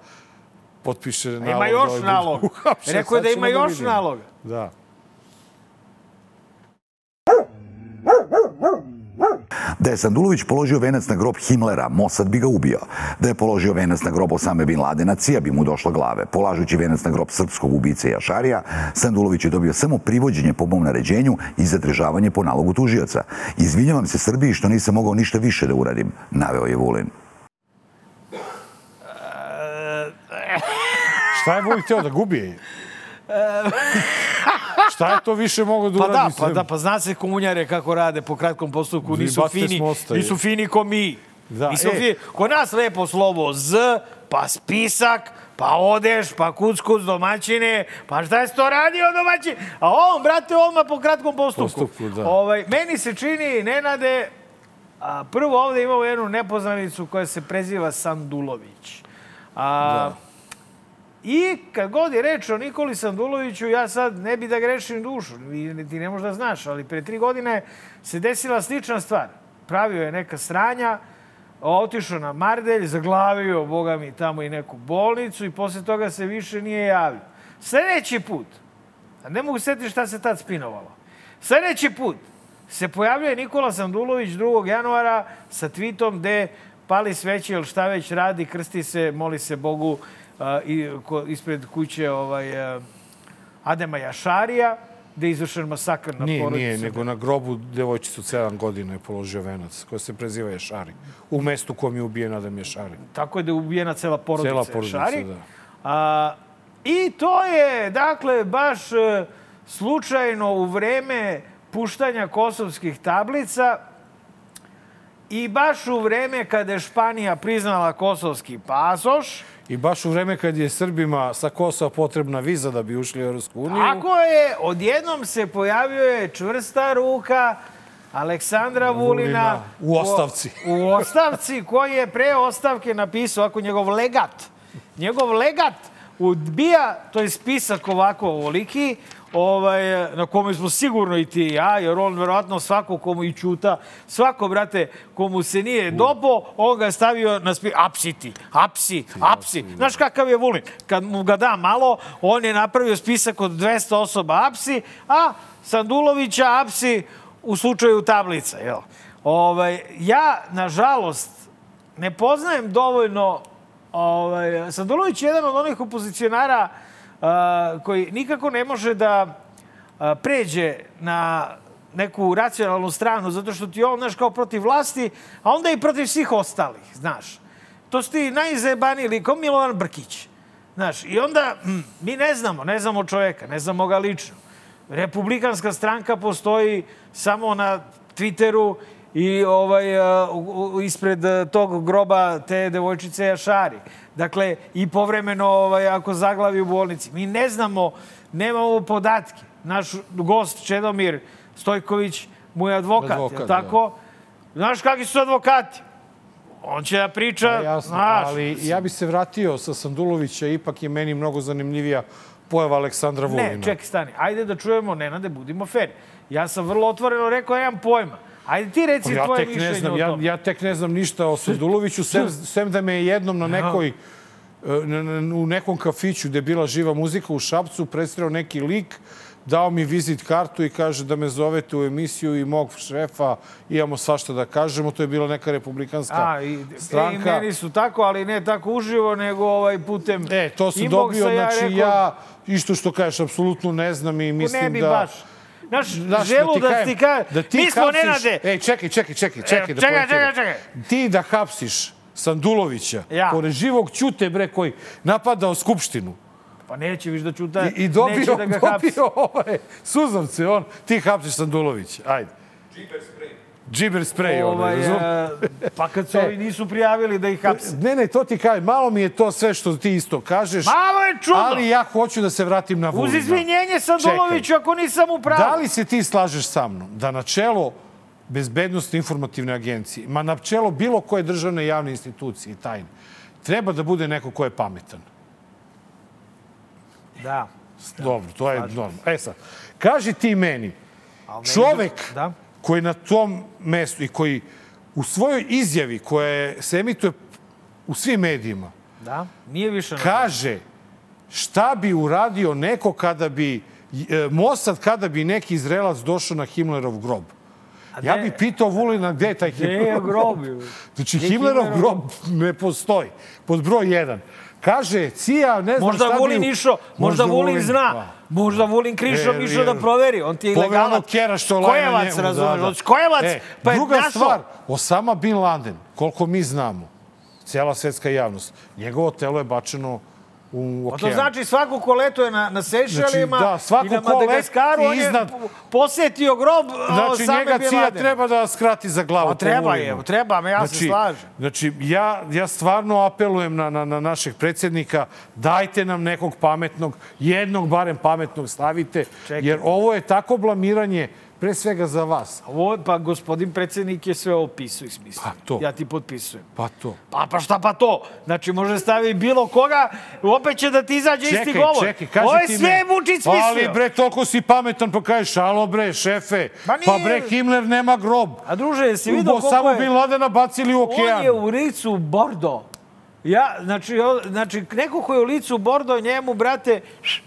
potpiše nalog. Ima da još bude nalog. Rekao je da ima ćemo još naloga. Da. Da je Sandulović položio venac na grob Himmlera, Mossad bi ga ubio. Da je položio venac na grob Osame Bin Ladena, Cija bi mu došla glave. Polažući venac na grob srpskog ubice Jašarija, Sandulović je dobio samo privođenje po mom naređenju i zadržavanje po nalogu tužioca. Izvinjavam se Srbiji što nisam mogao ništa više da uradim, naveo je Vulin. Šta je Vulin htio da gubi? Šta je to više mogao da Pa uradi? da, pa da, pa zna se komunjare kako rade po kratkom postupku, nisu fini, nisu fini ko mi. Da, Nisu e. fini. Kod nas lepo slovo Z, pa spisak, pa odeš, pa kuc kuc domaćine, pa šta je to radio domaćin? A on, brate, odmah po kratkom postupku. Postupku, da. Ovaj, meni se čini, Nenade, a, prvo ovde imamo jednu nepoznanicu koja se preziva Sandulović. A, Da. I kad god je reč o Nikoli Sanduloviću, ja sad ne bi da grešim dušu, ti ne možda znaš, ali pre tri godine se desila slična stvar. Pravio je neka sranja, otišao na Mardelj, zaglavio, boga mi, tamo i neku bolnicu i posle toga se više nije javio. Sledeći put, a ne mogu setiti šta se tad spinovalo, sledeći put se pojavljuje Nikola Sandulović 2. januara sa tweetom gde pali sveće ili šta već radi, krsti se, moli se Bogu ispred kuće ovaj, a, Adema Jašarija, gde je izvršen masakr na Nije, porodicu. nije, nego na grobu devojčicu od 7 godina je položio venac, koja se preziva Ješari. U mestu kom je ubijen Adam Ješari. Tako je da je ubijena cela porodica, Cela porodica, Jašari. da. A, I to je, dakle, baš e, slučajno u vreme puštanja kosovskih tablica i baš u vreme kada je Španija priznala kosovski pasoš, I baš u vreme kad je Srbima sa Kosova potrebna viza da bi ušli u Europsku uniju. Tako je, odjednom se pojavljuje čvrsta ruka Aleksandra Vulina. u ostavci. U, u ostavci koji je pre ostavke napisao ako njegov legat. Njegov legat odbija, to je spisak ovako ovoliki, ovaj, na kome smo sigurno i ti i ja, jer on verovatno svako komu i čuta, svako, brate, komu se nije dopo, on ga je stavio na spisak, apsi ti, apsi, apsi. Znaš kakav je Vulin? Kad mu ga da malo, on je napravio spisak od 200 osoba apsi, a Sandulovića apsi u slučaju tablica, jel? Ovaj, ja, nažalost, ne poznajem dovoljno Ovaj, Sandulović je jedan od onih opozicionara a, koji nikako ne može da pređe na neku racionalnu stranu, zato što ti on, znaš, kao protiv vlasti, a onda i protiv svih ostalih, znaš. To su ti najzajebaniji lik, kao Milovan Brkić. Znaš, i onda hm, mi ne znamo, ne znamo čoveka, ne znamo ga lično. Republikanska stranka postoji samo na Twitteru i ovaj, ispred tog groba te devojčice Jašari. Dakle, i povremeno ovaj, ako zaglavi u bolnici. Mi ne znamo, nemamo podatke. Naš gost Čedomir Stojković mu je advokat, Advokat, je tako? Znaš kakvi su advokati? On će da priča, Pa Jasno, znaš, ali ja bi se vratio sa Sandulovića, ipak je meni mnogo zanimljivija pojava Aleksandra Vulina. Ne, ček, stani. Ajde da čujemo, Nenade, budimo fair. Ja sam vrlo otvoreno rekao, ja nemam pojma. Ajde ti reci Pa ja tvoje tek ne mišljenje znam, o ja, tome. ja tek ne znam ništa o Sanduloviću, sem, sem da me je jednom na nekoj, e, na- u nekom kafiću gde je bila živa muzika u Šapcu, predstavljao neki lik, dao mi vizit kartu i kaže da me zovete u emisiju i mog šefa, imamo svašta da kažemo, to je bila neka republikanska A, i, i stranka. meni su tako, ali ne tako uživo, nego ovaj putem E, to sam dobio, znači rekao, ja, isto što kažeš, apsolutno ne znam i mislim ne bi da... baš. Znaš, Znaš, želu da ti ka... da ti Mi smo, Nenade, Ej, čekaj, čekaj, čekaj, čekaj. da čekaj, čekaj, čekaj. Ti da hapsiš Sandulovića, Ja. pored živog ćute, bre, koji napadao Skupštinu pa neće viš da čuta, i, i dobio, neće da ga hapsi. dobio ovaj, suzavce, on, ti hapsiš Sandulovića. Ajde. Džiber sprej. Džiber sprej, ovaj, razum? e, pa kad su ovi nisu prijavili da ih hapse. Ne, ne, to ti kažem, malo mi je to sve što ti isto kažeš, Malo je čudno. ali ja hoću da se vratim na Vulina. Uz izvinjenje Sanduloviću ako nisam u pravu. Da li se ti slažeš sa mnom da na čelo bezbednostne informativne agencije, ma na čelo bilo koje državne javne institucije i tajne, treba da bude neko ko je pametan? Da. Dobro, to je normalno. E sad, kaži ti meni, čovek Da. Koji na tom mestu i koji u svojoj izjavi koja se emituje u svim medijima, Da, nije više... kaže šta bi uradio neko kada bi e, Mossad kada bi neki Izraelac došao na Himmlerov grob. Ja gde- bih pitao Vulina gde je taj Himmlerov grob? grob. Znači, Himmlerov grob ne postoji. Pod broj jedan. Kaže, Cija, ne znam Možda šta Vulin bi... išao, možda Vulin zna. Pa. Možda Vulin krišom E, išao da proveri. On ti je ilegalac. onog kjera što laje na Skojevac, njemu. razumeš? da, Od Skojevac, E, pa je druga našao. stvar, Osama Bin Laden, koliko mi znamo, cijela svetska javnost, njegovo telo je bačeno u Pa to okean. znači svako ko letuje na, na Sejšelima Znači, da, svako i na Madagaskaru, on je iznad- po- posetio grob Znači, Osame njega Bin Cija treba da skrati za glavu. Pa po treba je, treba, me, ja se Znači- slažem. Znači, ja, ja stvarno apelujem na, na, na našeg predsjednika, dajte nam nekog pametnog, jednog barem pametnog stavite, Čekaj. jer ovo je tako blamiranje pre svega za vas. Ovo, pa gospodin predsjednik je sve opisao i smislio. Pa to. Ja ti potpisujem. Pa to. Pa, pa šta pa to? Znači, može stavi bilo koga, opet će da ti izađe isti Čekaj, govor. čekaj, kaži Ovo je ti sve me. Vučić smislio. Ali bre, toliko si pametan pa kažeš, šalo bre, šefe. Ma nije. Pa bre, Himmler nema grob. A druže, jesi vidio koliko samo je... Bin Ladena bacili u okean. On je u licu Bordo. Ja, znači, o- znači, neko ko je u licu Bordo, njemu, brate,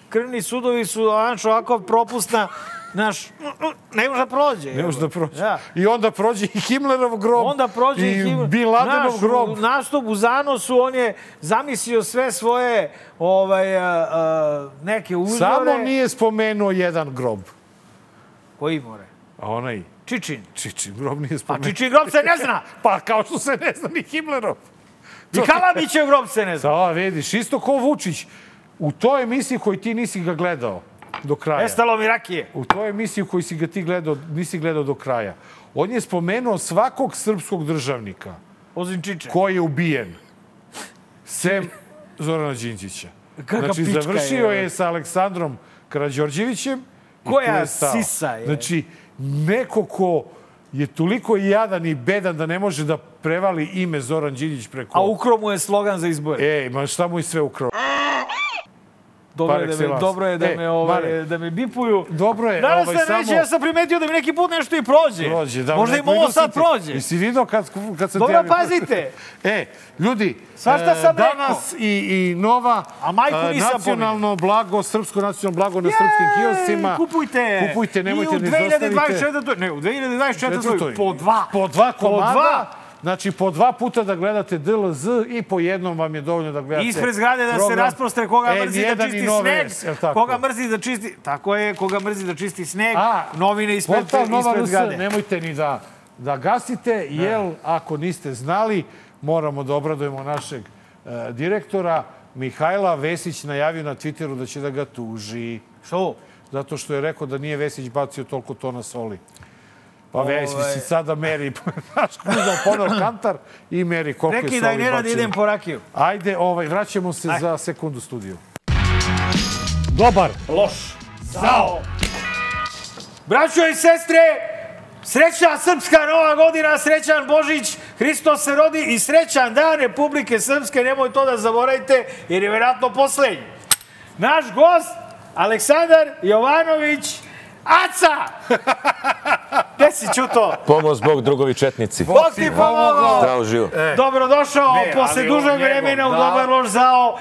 krvni sudovi su, znaš, ovako propusna, znaš, ne može da prođe. Ne može da prođe. Ja. I onda prođe i Himmlerov grob. Onda prođe i Him- Bin Ladenov Znaš, grob. U nastup u zanosu on je zamislio sve svoje ovaj, a, a, neke uzore. Samo nije spomenuo jedan grob. Koji more? A onaj Čičin. Čičin grob nije A spomenuo. Čičin grob se ne zna. Pa kao što se ne zna ni Himmlerov. I Kalabićev grob se ne zna. Da, vidiš, isto ko Vučić. U toj emisiji koju ti nisi ga gledao do kraja. Nestalo mi rakije. U toj emisiji koju si ga ti gledao, nisi gledao do kraja. On je spomenuo svakog srpskog državnika Ozim Čiče. koji je ubijen. Sem Zorana Đinđića. Kakva Znači, završio je. je sa Aleksandrom Karađorđevićem. Koja je sisa je. Znači, neko ko je toliko jadan i bedan da ne može da prevali ime Zoran Đinđić preko... A ukro mu je slogan za izbore. Ej, ma šta mu i sve ukrao? Dobro je, da me, dobro je da, E, me, ovaj, Mare. da me bipuju. Dobro je, Danas ovaj, sam reći, ja sam primetio da mi neki put nešto i prođe. Prođe, da. Možda im ovo sad prođe. Jesi vidio kad, kad sam Dobro, pazite. E, ljudi, Svašta e, sam danas i, i nova A majku e, nisam nacionalno blago, srpsko nacionalno blago na srpskim kioscima. Kupujte. Kupujte, nemojte I u ne izostavite. 2024. Ne, u 2024. po dva. Po dva komada. dva. Znači, po dva puta da gledate DLZ i po jednom vam je dovoljno da gledate Ispred zgrade da se program rasprostre koga mrzi da N1 i čisti Nove sneg. Jel? Koga mrzi da čisti... Tako je, koga mrzi da čisti sneg. A, novine ispred, portal Nova zgrade. nemojte ni da, da gasite, jer ako niste znali, moramo da obradujemo našeg e, direktora. Mihajla Vesić najavio na Twitteru da će da ga tuži. Što? Zato što je rekao da nije Vesić bacio toliko tona soli. Pa Ovaj- Vesić si sada meri, znaš, uzao ponor kantar i meri koliko je Neki soli da ne radi, idem po rakiju. Ajde, ovaj, vraćamo se za sekundu studiju. Dobar. Loš. Zao. Braćo i sestre, srećna srpska nova godina, srećan Božić, Hristos se rodi i srećan dan Republike Srpske, nemoj to da zaboravite, jer je vjerojatno poslednji. Naš gost, Aleksandar Jovanović, Aca! Gde si čuto? Pomoz Bog, drugovi četnici. Bog ti pomogao! Zdravo živo. Dobrodošao Ne, posle dužeg vremena u da. Dobar loš zao.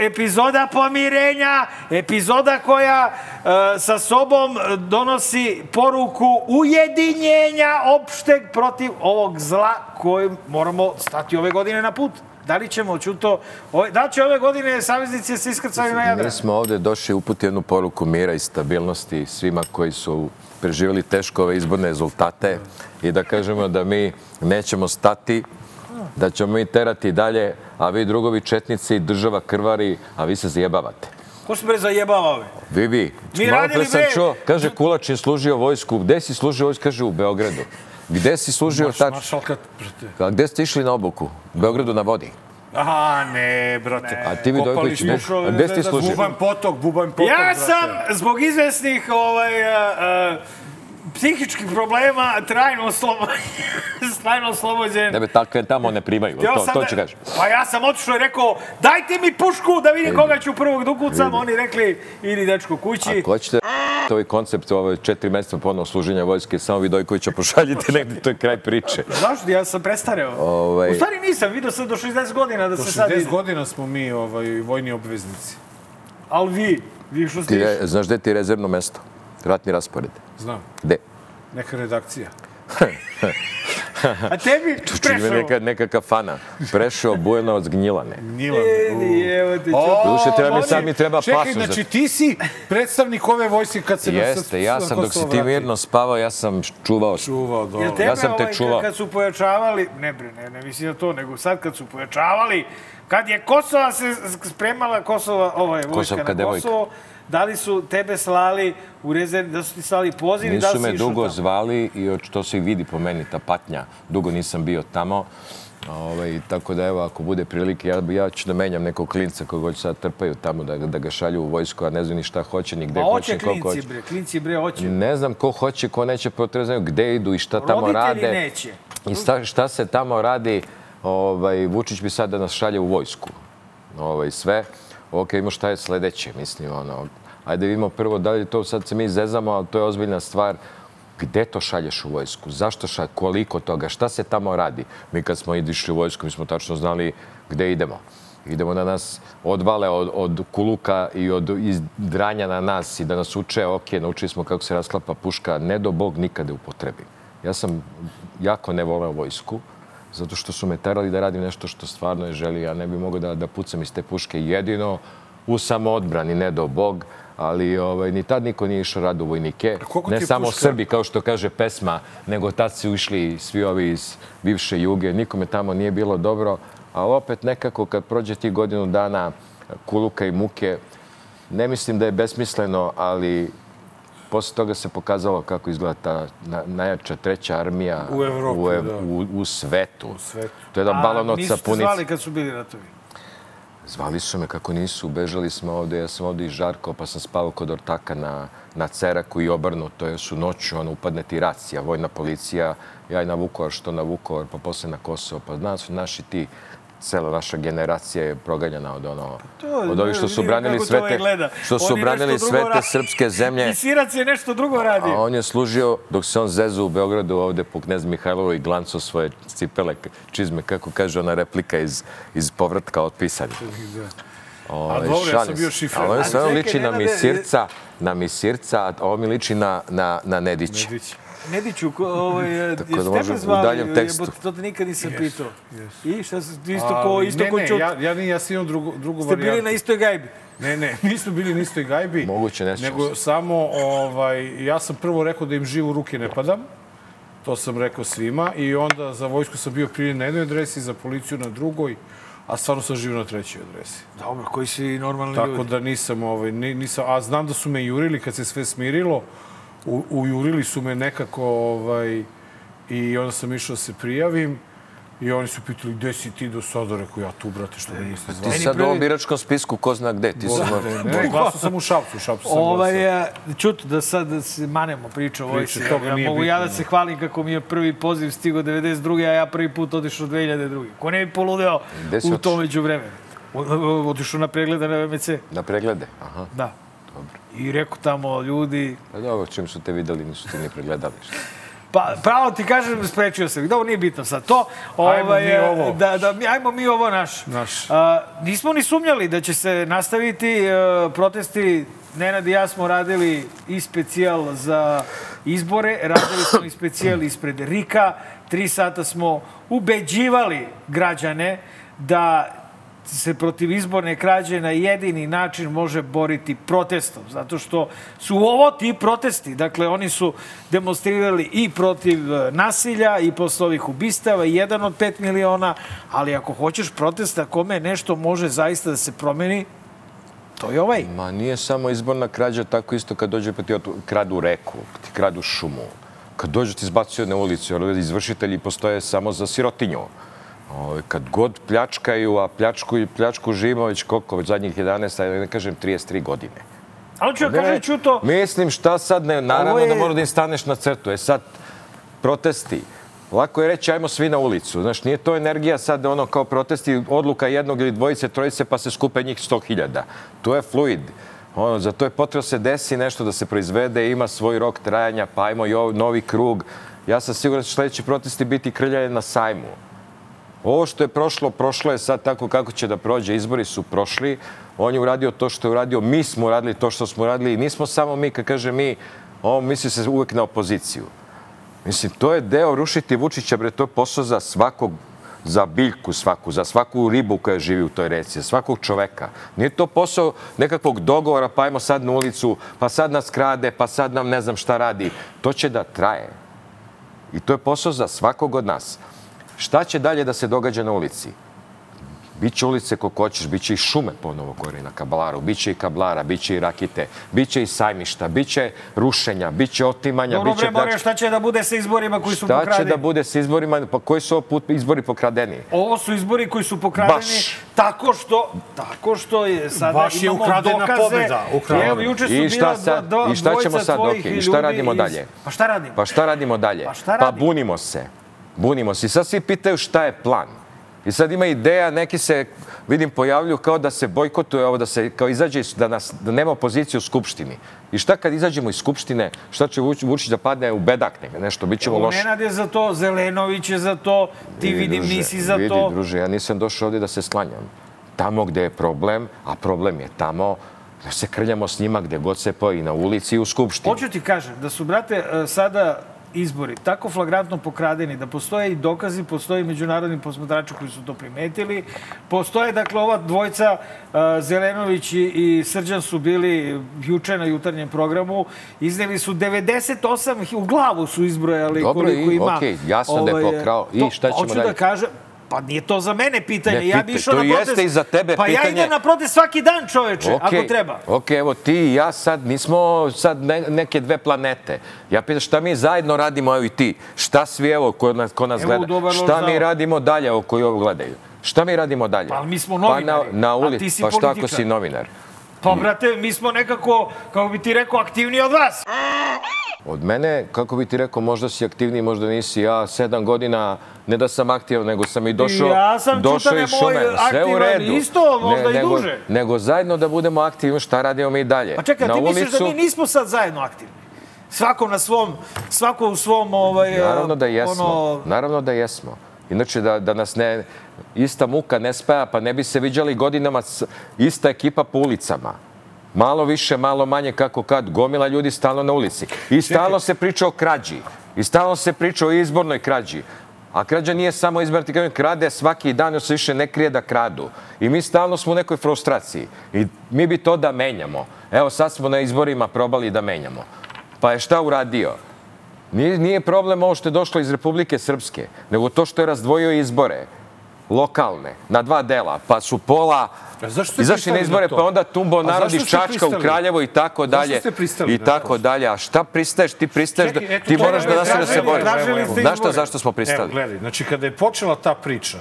Epizoda pomirenja, epizoda koja e, sa sobom donosi poruku ujedinjenja opšteg protiv ovog zla kojim moramo stati ove godine na put. Da li ćemo, Ćuto, ove, da će ove godine saveznici se iskrcaju na Jadran? Mi smo ovde došli uputi jednu poruku mira i stabilnosti svima koji su preživjeli teško ove izborne rezultate i da kažemo da mi nećemo stati, da ćemo mi terati dalje, a vi drugovi četnici, država krvari, a vi se zajebavate. Ko se bre zajebava ove? Vi, vi. Mi Malo pre sam čuo, kaže Kulač je služio vojsku. Gde si služio vojsku? Kaže u Beogradu. Gde si služio tačno? Maršalka, brate. A gde ste išli na obuku? U Beogradu na vodi. Aha, ne, brate. A ti Vidojković, ne? smo- A gde si ti služio? Bubanj potok, bubanj potok, Ja brate. sam zbog izvesnih ovaj, a, a, psihičkih problema trajno, slobo, trajno oslobođen. Tebe takve tamo ne primaju. Htio To, sam to da- ću kažem. Pa ja sam otišao i rekao, dajte mi pušku da vidim koga ću prvog dukucam. Vidi. Oni rekli, idi dečko kući. Ako hoćete ovaj koncept ove četiri meseca ponovno služenja vojske, samo Vidojkovića pošaljite negde, to je kraj priče. Zašto? Ja sam prestareo. Ovaj- U stvari nisam, vidio sam do 60 godina da Do se sad 60 ide. godina smo mi ovaj, vojni obveznici. Ali vi, vi što ste znaš gde ti je rezervno mesto? Ratni raspored. Znam, Gde? neka redakcija. A tebi Čini me prešao. neka, neka kafana. Prešao Bujanovac Gnjilane. Gnjilan. Edi, evo te ču. Duše, treba mi sad mi treba Čekaj, pasoš za- znači ti si predstavnik ove vojske kad se Jeste, ja sam dok si ti mirno spavao, ja sam čuvao. čuvao do... Jel tebe Ja sam te ovaj, čuvao. kad su pojačavali, ne bre, ne, ne mislim na to, nego sad kad su pojačavali, kad je Kosova se spremala Kosova, ovaj, vojska Kosovka na devojka. Da li su tebe slali u rezerv, da su ti slali poziv i da li Nisu si me išao dugo tamo? zvali i od- to se i vidi po meni, ta patnja. Dugo nisam bio tamo. Ovaj, tako da evo, ako bude prilike, ja, ja ću da menjam nekog klinca koga hoće sad trpaju tamo, da, da ga šalju u vojsku, a ne znam ni šta hoće, ni gde Ma hoće, klinci, hoće. bre. Klinci, bre, hoće. Ne znam ko hoće, ko neće, potrebno znaju gde idu i šta tamo Roditelji rade. neće. I šta, šta se tamo radi, ovaj, Vučić bi sad da nas šalje u vojsku. Ovaj, sve. Ok, šta je sledeće, mislim, ono, ajde vidimo prvo da li to sad se mi zezamo, ali to je ozbiljna stvar. Gde to šalješ u vojsku? Zašto šalješ? Koliko toga? Šta se tamo radi? Mi kad smo išli u vojsku, mi smo tačno znali gde idemo. Idemo da nas odvale od, od kuluka i od izdranja na nas i da nas uče, ok, naučili smo kako se rasklapa puška, ne do Bog nikada upotrebi. Ja sam jako ne voleo vojsku, zato što su me terali da radim nešto što stvarno je želi. Ja ne bih mogao da, da pucam iz te puške jedino u samoodbrani, ne do Bog, ali ovaj, ni tad niko nije išao rado u vojnike. Ne samo puška? Srbi, kao što kaže pesma, nego tad su išli svi ovi iz bivše juge. Nikome tamo nije bilo dobro, ali opet nekako kad prođe ti godinu dana kuluka i muke, ne mislim da je besmisleno, ali posle toga se pokazalo kako izgleda ta na, najjača treća armija U Evropi, u, da. u, u svetu. U svetu. To je jedan balon od nisu te sapunice. zvali kad su bili ratovi. Zvali su me kako nisu, bežali smo ovde, ja sam ovde iz Žarko, pa sam spavao kod ortaka na, na Ceraku i obrnuto, jer su noću, ono, upadne ti racija, vojna policija, ja i na Vukovar, što na Vukovar, pa posle na Kosovo, pa znaš, su naši ti, cela naša generacija je proganjana od ono, To, od ovih što su branili sve te, što su branili sve te srpske zemlje. I Sirac je nešto drugo radio. A on je služio, dok se on zezu u Beogradu ovde po knez Mihajlovu i glanco svoje cipele, čizme, kako kaže ona replika iz, iz povratka od pisanja. Ovaj, A dobro, ja sam bio se. šifrer. Ali on liči na Misirca, na Misirca, a ovo mi liči na, na, na Nedića. Vidić. Nediću, ko, ovaj, Tako da tebe može u daljem tekstu. jebote, To te nikad nisam pitao. I šta se, isto ko, isto ne, ko ne, Ćut. ja, ja, ja sam imao drugu, drugu Ste bili varijantu. na istoj gajbi. Ne, ne, nismo bili na istoj gajbi. Moguće, ne sjećam Nego samo, ovaj, ja sam prvo rekao da im živo u ruke ne padam. To sam rekao svima. I onda za vojsku sam bio primjen na jednoj adresi, za policiju na drugoj, a stvarno sam živio na trećoj adresi. Dobro, koji su i normalni Tako ljudi. da nisam, ovaj, ni- nisam, a znam da su me jurili kad se sve smirilo. U, ujurili su me nekako ovaj, i onda sam išao da se prijavim. I oni su pitali, gde si ti do sada? Rekao, ja tu, brate, što me niste Ti zvali. sad u ovom biračkom spisku, ko zna gde. Ti sam... Ne, ne, glasao sam u Šapcu, u Šapcu sam Ovaj, glasao. e, čut, da sad da se manemo priča o vojsci. toga Ja nije mogu ja bitno, da se hvalim kako mi je prvi poziv stigao 92. a ja prvi put otišao 2002. Ko ne bi poludeo u otišao? tom među vremenu? Otišao na preglede na VMC. Na preglede? Aha, Da. I rekao tamo ljudi, Pa dobro, čim su te videli, nisu ti ni pregledali. Šta? Pa, pravo ti kažem, sprečio sam ih. Dobro, nije bitno sad to. Ovaj, mi ovo. Da, da, ajmo mi ovo naš. Naš. A, nismo ni sumnjali da će se nastaviti e, protesti. Nenad i ja smo radili i specijal za izbore, radili smo i specijal ispred Rika. Tri sata smo ubeđivali građane da se protiv izborne krađe na jedini način može boriti protestom. Zato što su ovo ti protesti. Dakle, oni su demonstrirali i protiv e, nasilja i posle ovih ubistava, i jedan od pet miliona, ali ako hoćeš protesta kome nešto može zaista da se promeni, to je ovaj. Ma nije samo izborna krađa, tako isto kad dođe pa ti kradu reku, ti kradu šumu. Kad dođu ti izbacuju na ulicu, izvršitelji postoje samo za sirotinju. Ovaj, kad god pljačkaju, a pljačku, pljačku živimo već koliko, već zadnjih 11, a da ne kažem 33 godine. Ali ću ja kažem, Čuto, Mislim, šta sad ne, naravno Ovo je- da mora da im staneš na crtu. E sad, protesti. Lako je reći, ajmo svi na ulicu. Znaš, nije to energija sad ono kao protesti, odluka jednog ili dvojice, trojice, pa se skupe njih 100.000. To je fluid. Ono, za to je potrebno da se desi nešto da se proizvede, ima svoj rok trajanja, pa ajmo i novi krug. Ja sam siguran da će sledeći protesti biti krljanje na sajmu. Ovo što je prošlo, prošlo je sad tako kako će da prođe. Izbori su prošli. On je uradio to što je uradio. Mi smo uradili to što smo uradili. I nismo samo mi, kad kaže mi, on misli se uvek na opoziciju. Mislim, to je deo rušiti Vučića, bre, to je posao za svakog za biljku svaku, za svaku ribu koja živi u toj reci, za svakog čoveka. Nije to posao nekakvog dogovora, pa ajmo sad na ulicu, pa sad nas krade, pa sad nam ne znam šta radi. To će da traje. I to je posao za svakog od nas. Šta će dalje da se događa na ulici? Biće ulice kako hoćeš, biće i šume ponovo gore na Kabalaru, biće i kablara, biće i rakite, biće i sajmišta, biće rušenja, biće otimanja, Dobro, biće bre, More, šta će da bude sa izborima koji su Šta pokradeni? će da bude sa izborima? Pa koji su ovo put izbori pokradeni? Ovo su izbori koji su pokradeni Baš. tako što tako što je sada Baš je imamo ukradena dokaze. pobeda, ukradena. Evo juče su I šta bila sad? dva, dva I šta ćemo sad, Doki? I šta radimo iz- dalje? Pa šta radimo? Pa šta radimo dalje? Pa šta Pa radimo? bunimo se. Bunimo se. I sad svi pitaju šta je plan. I sad ima ideja, neki se, vidim, pojavljuju kao da se bojkotuje ovo, da se kao izađe, iz- da, nas, da nema opozicije u Skupštini. I šta kad izađemo iz Skupštine, šta će Vuč- Vučić da padne u bedak neka, nešto, bit ćemo loši. Nenad je za to, Zelenović je za to, ti Vidi, vidim druže, nisi za vidi, to. druže, ja nisam došao ovdje da se sklanjam. Tamo gde je problem, a problem je tamo, da se krljamo s njima gde god se poji, na ulici i u Skupštini. Hoću ti kažem da su, brate, e, sada izbori tako flagrantno pokradeni da postoje i dokazi, postoje međunarodni posmatrači koji su to primetili. Postoje, dakle, ova dvojca, e, Zelenović i, Srđan su bili juče na jutarnjem programu. Izneli su 98, hi- u glavu su izbrojali Dobro, koliko i, ima. ovaj, okej, jasno da je pokrao. I šta ćemo hoću dalje? da kažem, Pa nije to za mene pitanje. Ne, ja bi išao to na protest. jeste i za tebe pa ja pitanje. idem na protest svaki dan, čoveče, ako Okej, treba. Ok, evo ti i ja sad nismo sad ne, neke dve planete. Ja pitam šta mi zajedno radimo, evo i ti. Šta svi, evo, ko nas, ko nas Evo, gleda. Šta mi radimo dalje, evo, koji ovo gledaju? Šta mi radimo dalje? Pa mi smo Pa na, novinari, na a ulici. ti si Pa šta ako si novinar? Pa, brate, mi smo nekako, kako bi ti rekao, aktivniji od vas. Od mene, kako bi ti rekao, možda si aktivniji, možda nisi. Ja sedam godina, ne da sam aktivan, nego sam i došao, Ja sam, došao Čutane iz šume. moj, Sve u redu. isto, možda i nego, duže. Nego zajedno da budemo aktivni, šta radimo mi dalje? Pa čekaj, Na ti misliš da ulicu- mi nismo sad zajedno aktivni? Svako na svom, svako u svom, ovaj... Naravno da jesmo. Ono, Naravno da jesmo. Inače, da, da nas ne, ista muka ne spaja, pa ne bi se viđali godinama s, ista ekipa po ulicama. Malo više, malo manje, kako kad, gomila ljudi stalno na ulici. I stalno se priča o krađi. I stalno se priča o izbornoj krađi. A krađa nije samo izborna krađa, krade svaki dan, još se više ne krije da kradu. I mi stalno smo u nekoj frustraciji. I mi bi to da menjamo. Evo, sad smo na izborima probali da menjamo. Pa je šta uradio? Nije, nije problem ovo što je došlo iz Republike Srpske, nego to što je razdvojio izbore lokalne na dva dela, pa su pola izašli na izbore, na pa onda tumbo narod iz Čačka u? Kraljevo i tako dalje. I tako dalje. A šta pristaješ? Ti pristaješ da ti moraš da nastavljaš da se boriš. Znaš šta, zašto smo Evo, pristali? gledaj, znači kada je počela ta priča,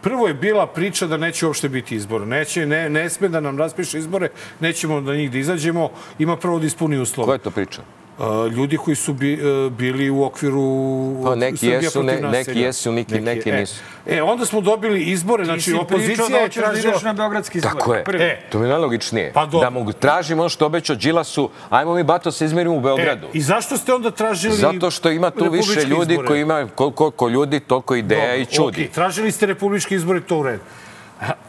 prvo je bila priča da neće uopšte biti izbora. Neće, ne, ne sme da nam raspiše izbore, nećemo da njih da izađemo, ima prvo da ispuni uslove. Ko je to priča? Ljudi koji su bi, uh, bili u okviru Pa neki Srbija jesu, ne- neki jesu, neki- neki e. nisu. E, onda smo dobili izbore, ti znači opozicija da je da tražila... na beogradski izbor. Tako je. Prvi. E, To mi je najlogičnije. Pa dobro. da mu tražimo ono što obećao Đilasu, ajmo mi bato se izmerimo u E, Beogradu. I zašto ste onda tražili Zato što ima tu više ljudi izbore? koji ima koliko, koliko ljudi, toliko ideja i čudi. Okej, tražili ste republičke izbore, to u redu.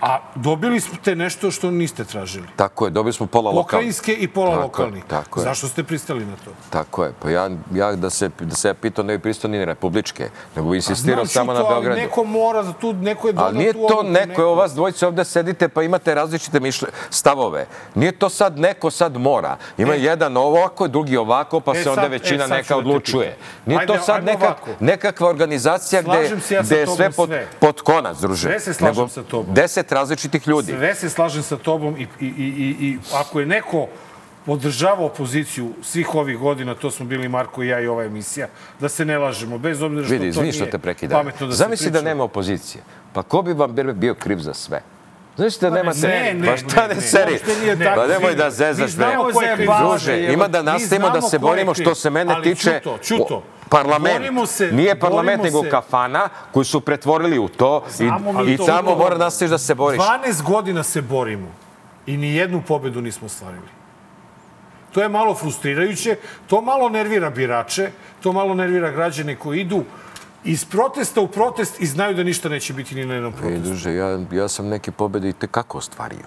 A, dobili ste nešto što niste tražili. Tako je, dobili smo pola lokalnih. Pokrajinske i pola Tako lokalnih. tako je. Zašto ste pristali na to? Tako je. Pa ja, ja da, se, da se ja pitao ne bi pristao ni republičke, nego bi insistirao Znaš i samo na to, ali Beogradu. Neko mora da tu, neko je donao Ali nije tu to odluku, neko, evo vas dvojice ovde sedite pa imate različite mišlje, stavove. Nije to sad neko sad mora. Ima jedan ovako, drugi ovako, pa E, se onda sad- većina e, neka odlučuje. Nije Ajde, to sad ajmo neka, ovako. nekakva organizacija gde, Slažem se ja gde je tobom sve pod, sve. pod konac, druže. Sve se slažem Nego sa tobom. Deset različitih ljudi. Sve se slažem sa tobom i, i, i, i, i ako je neko podržava opoziciju svih ovih godina, to smo bili Marko i ja i ova emisija, da se ne lažemo, bez obzira što Vidi, to nije što te prekidam. pametno da se Zamisli da priča. nema opozicije. Pa ko bi vam bio kriv za sve? Znaš da nema ne, ne, Pa šta ne, ne, ne, seri? uopšte nije tako. Pa nemoj da zezaš. bre. Druže, ima da nastavimo da se borimo što se mene Ali tiče. Ćuto, Ćuto, o- Parlament. se- Nije parlament, nego se- kafana koju su pretvorili u to Znamo i, i to. tamo mora nastaviš da se boriš. 12 godina se borimo i ni jednu pobedu nismo ostvarili. To je malo frustrirajuće, to malo nervira birače, to malo nervira građane koji idu iz protesta u protest i znaju da ništa neće biti ni na jednom Ej, protestu. druže, ja, ja sam neke pobede i tekako ostvario.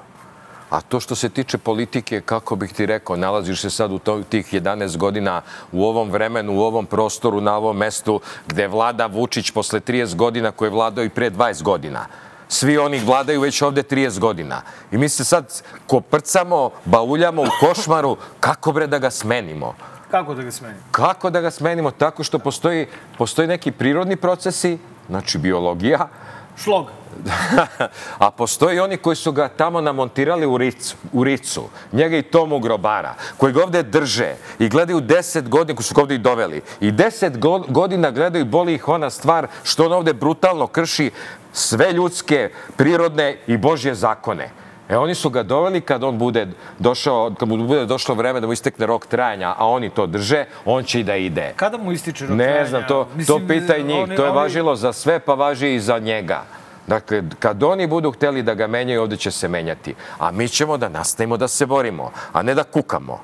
A to što se tiče politike, kako bih ti rekao, nalaziš se sad u to, tih 11 godina u ovom vremenu, u ovom prostoru, na ovom mestu gde vlada Vučić posle 30 godina koji je vladao i pre 20 godina. Svi oni vladaju već ovde 30 godina. I mi se sad koprcamo, bauljamo u košmaru, kako bre da ga smenimo? Kako da ga smenim? Kako da ga smenimo? Tako što postoji, postoji neki prirodni procesi znači biologija, Šlog. a postoji oni koji su ga tamo namontirali u Ricu, u Ricu. njega i Tomu Grobara, koji ga ovde drže i gledaju deset godina, koji su ga ovde i doveli, i deset go- godina gledaju, boli ih ona stvar što on ovde brutalno krši sve ljudske, prirodne i Božje zakone. E, oni su ga doveli kad on bude došao, kad mu bude došlo vreme da mu istekne rok trajanja, a oni to drže, on će i da ide. Kada mu ističe rok Ne trajanja? znam, to, Mislim, to pitaj njih. oni- to je važilo za sve, pa važi i za njega. Dakle, kad oni budu hteli da ga menjaju, ovde će se menjati. A mi ćemo da nastavimo da se borimo, a ne da kukamo.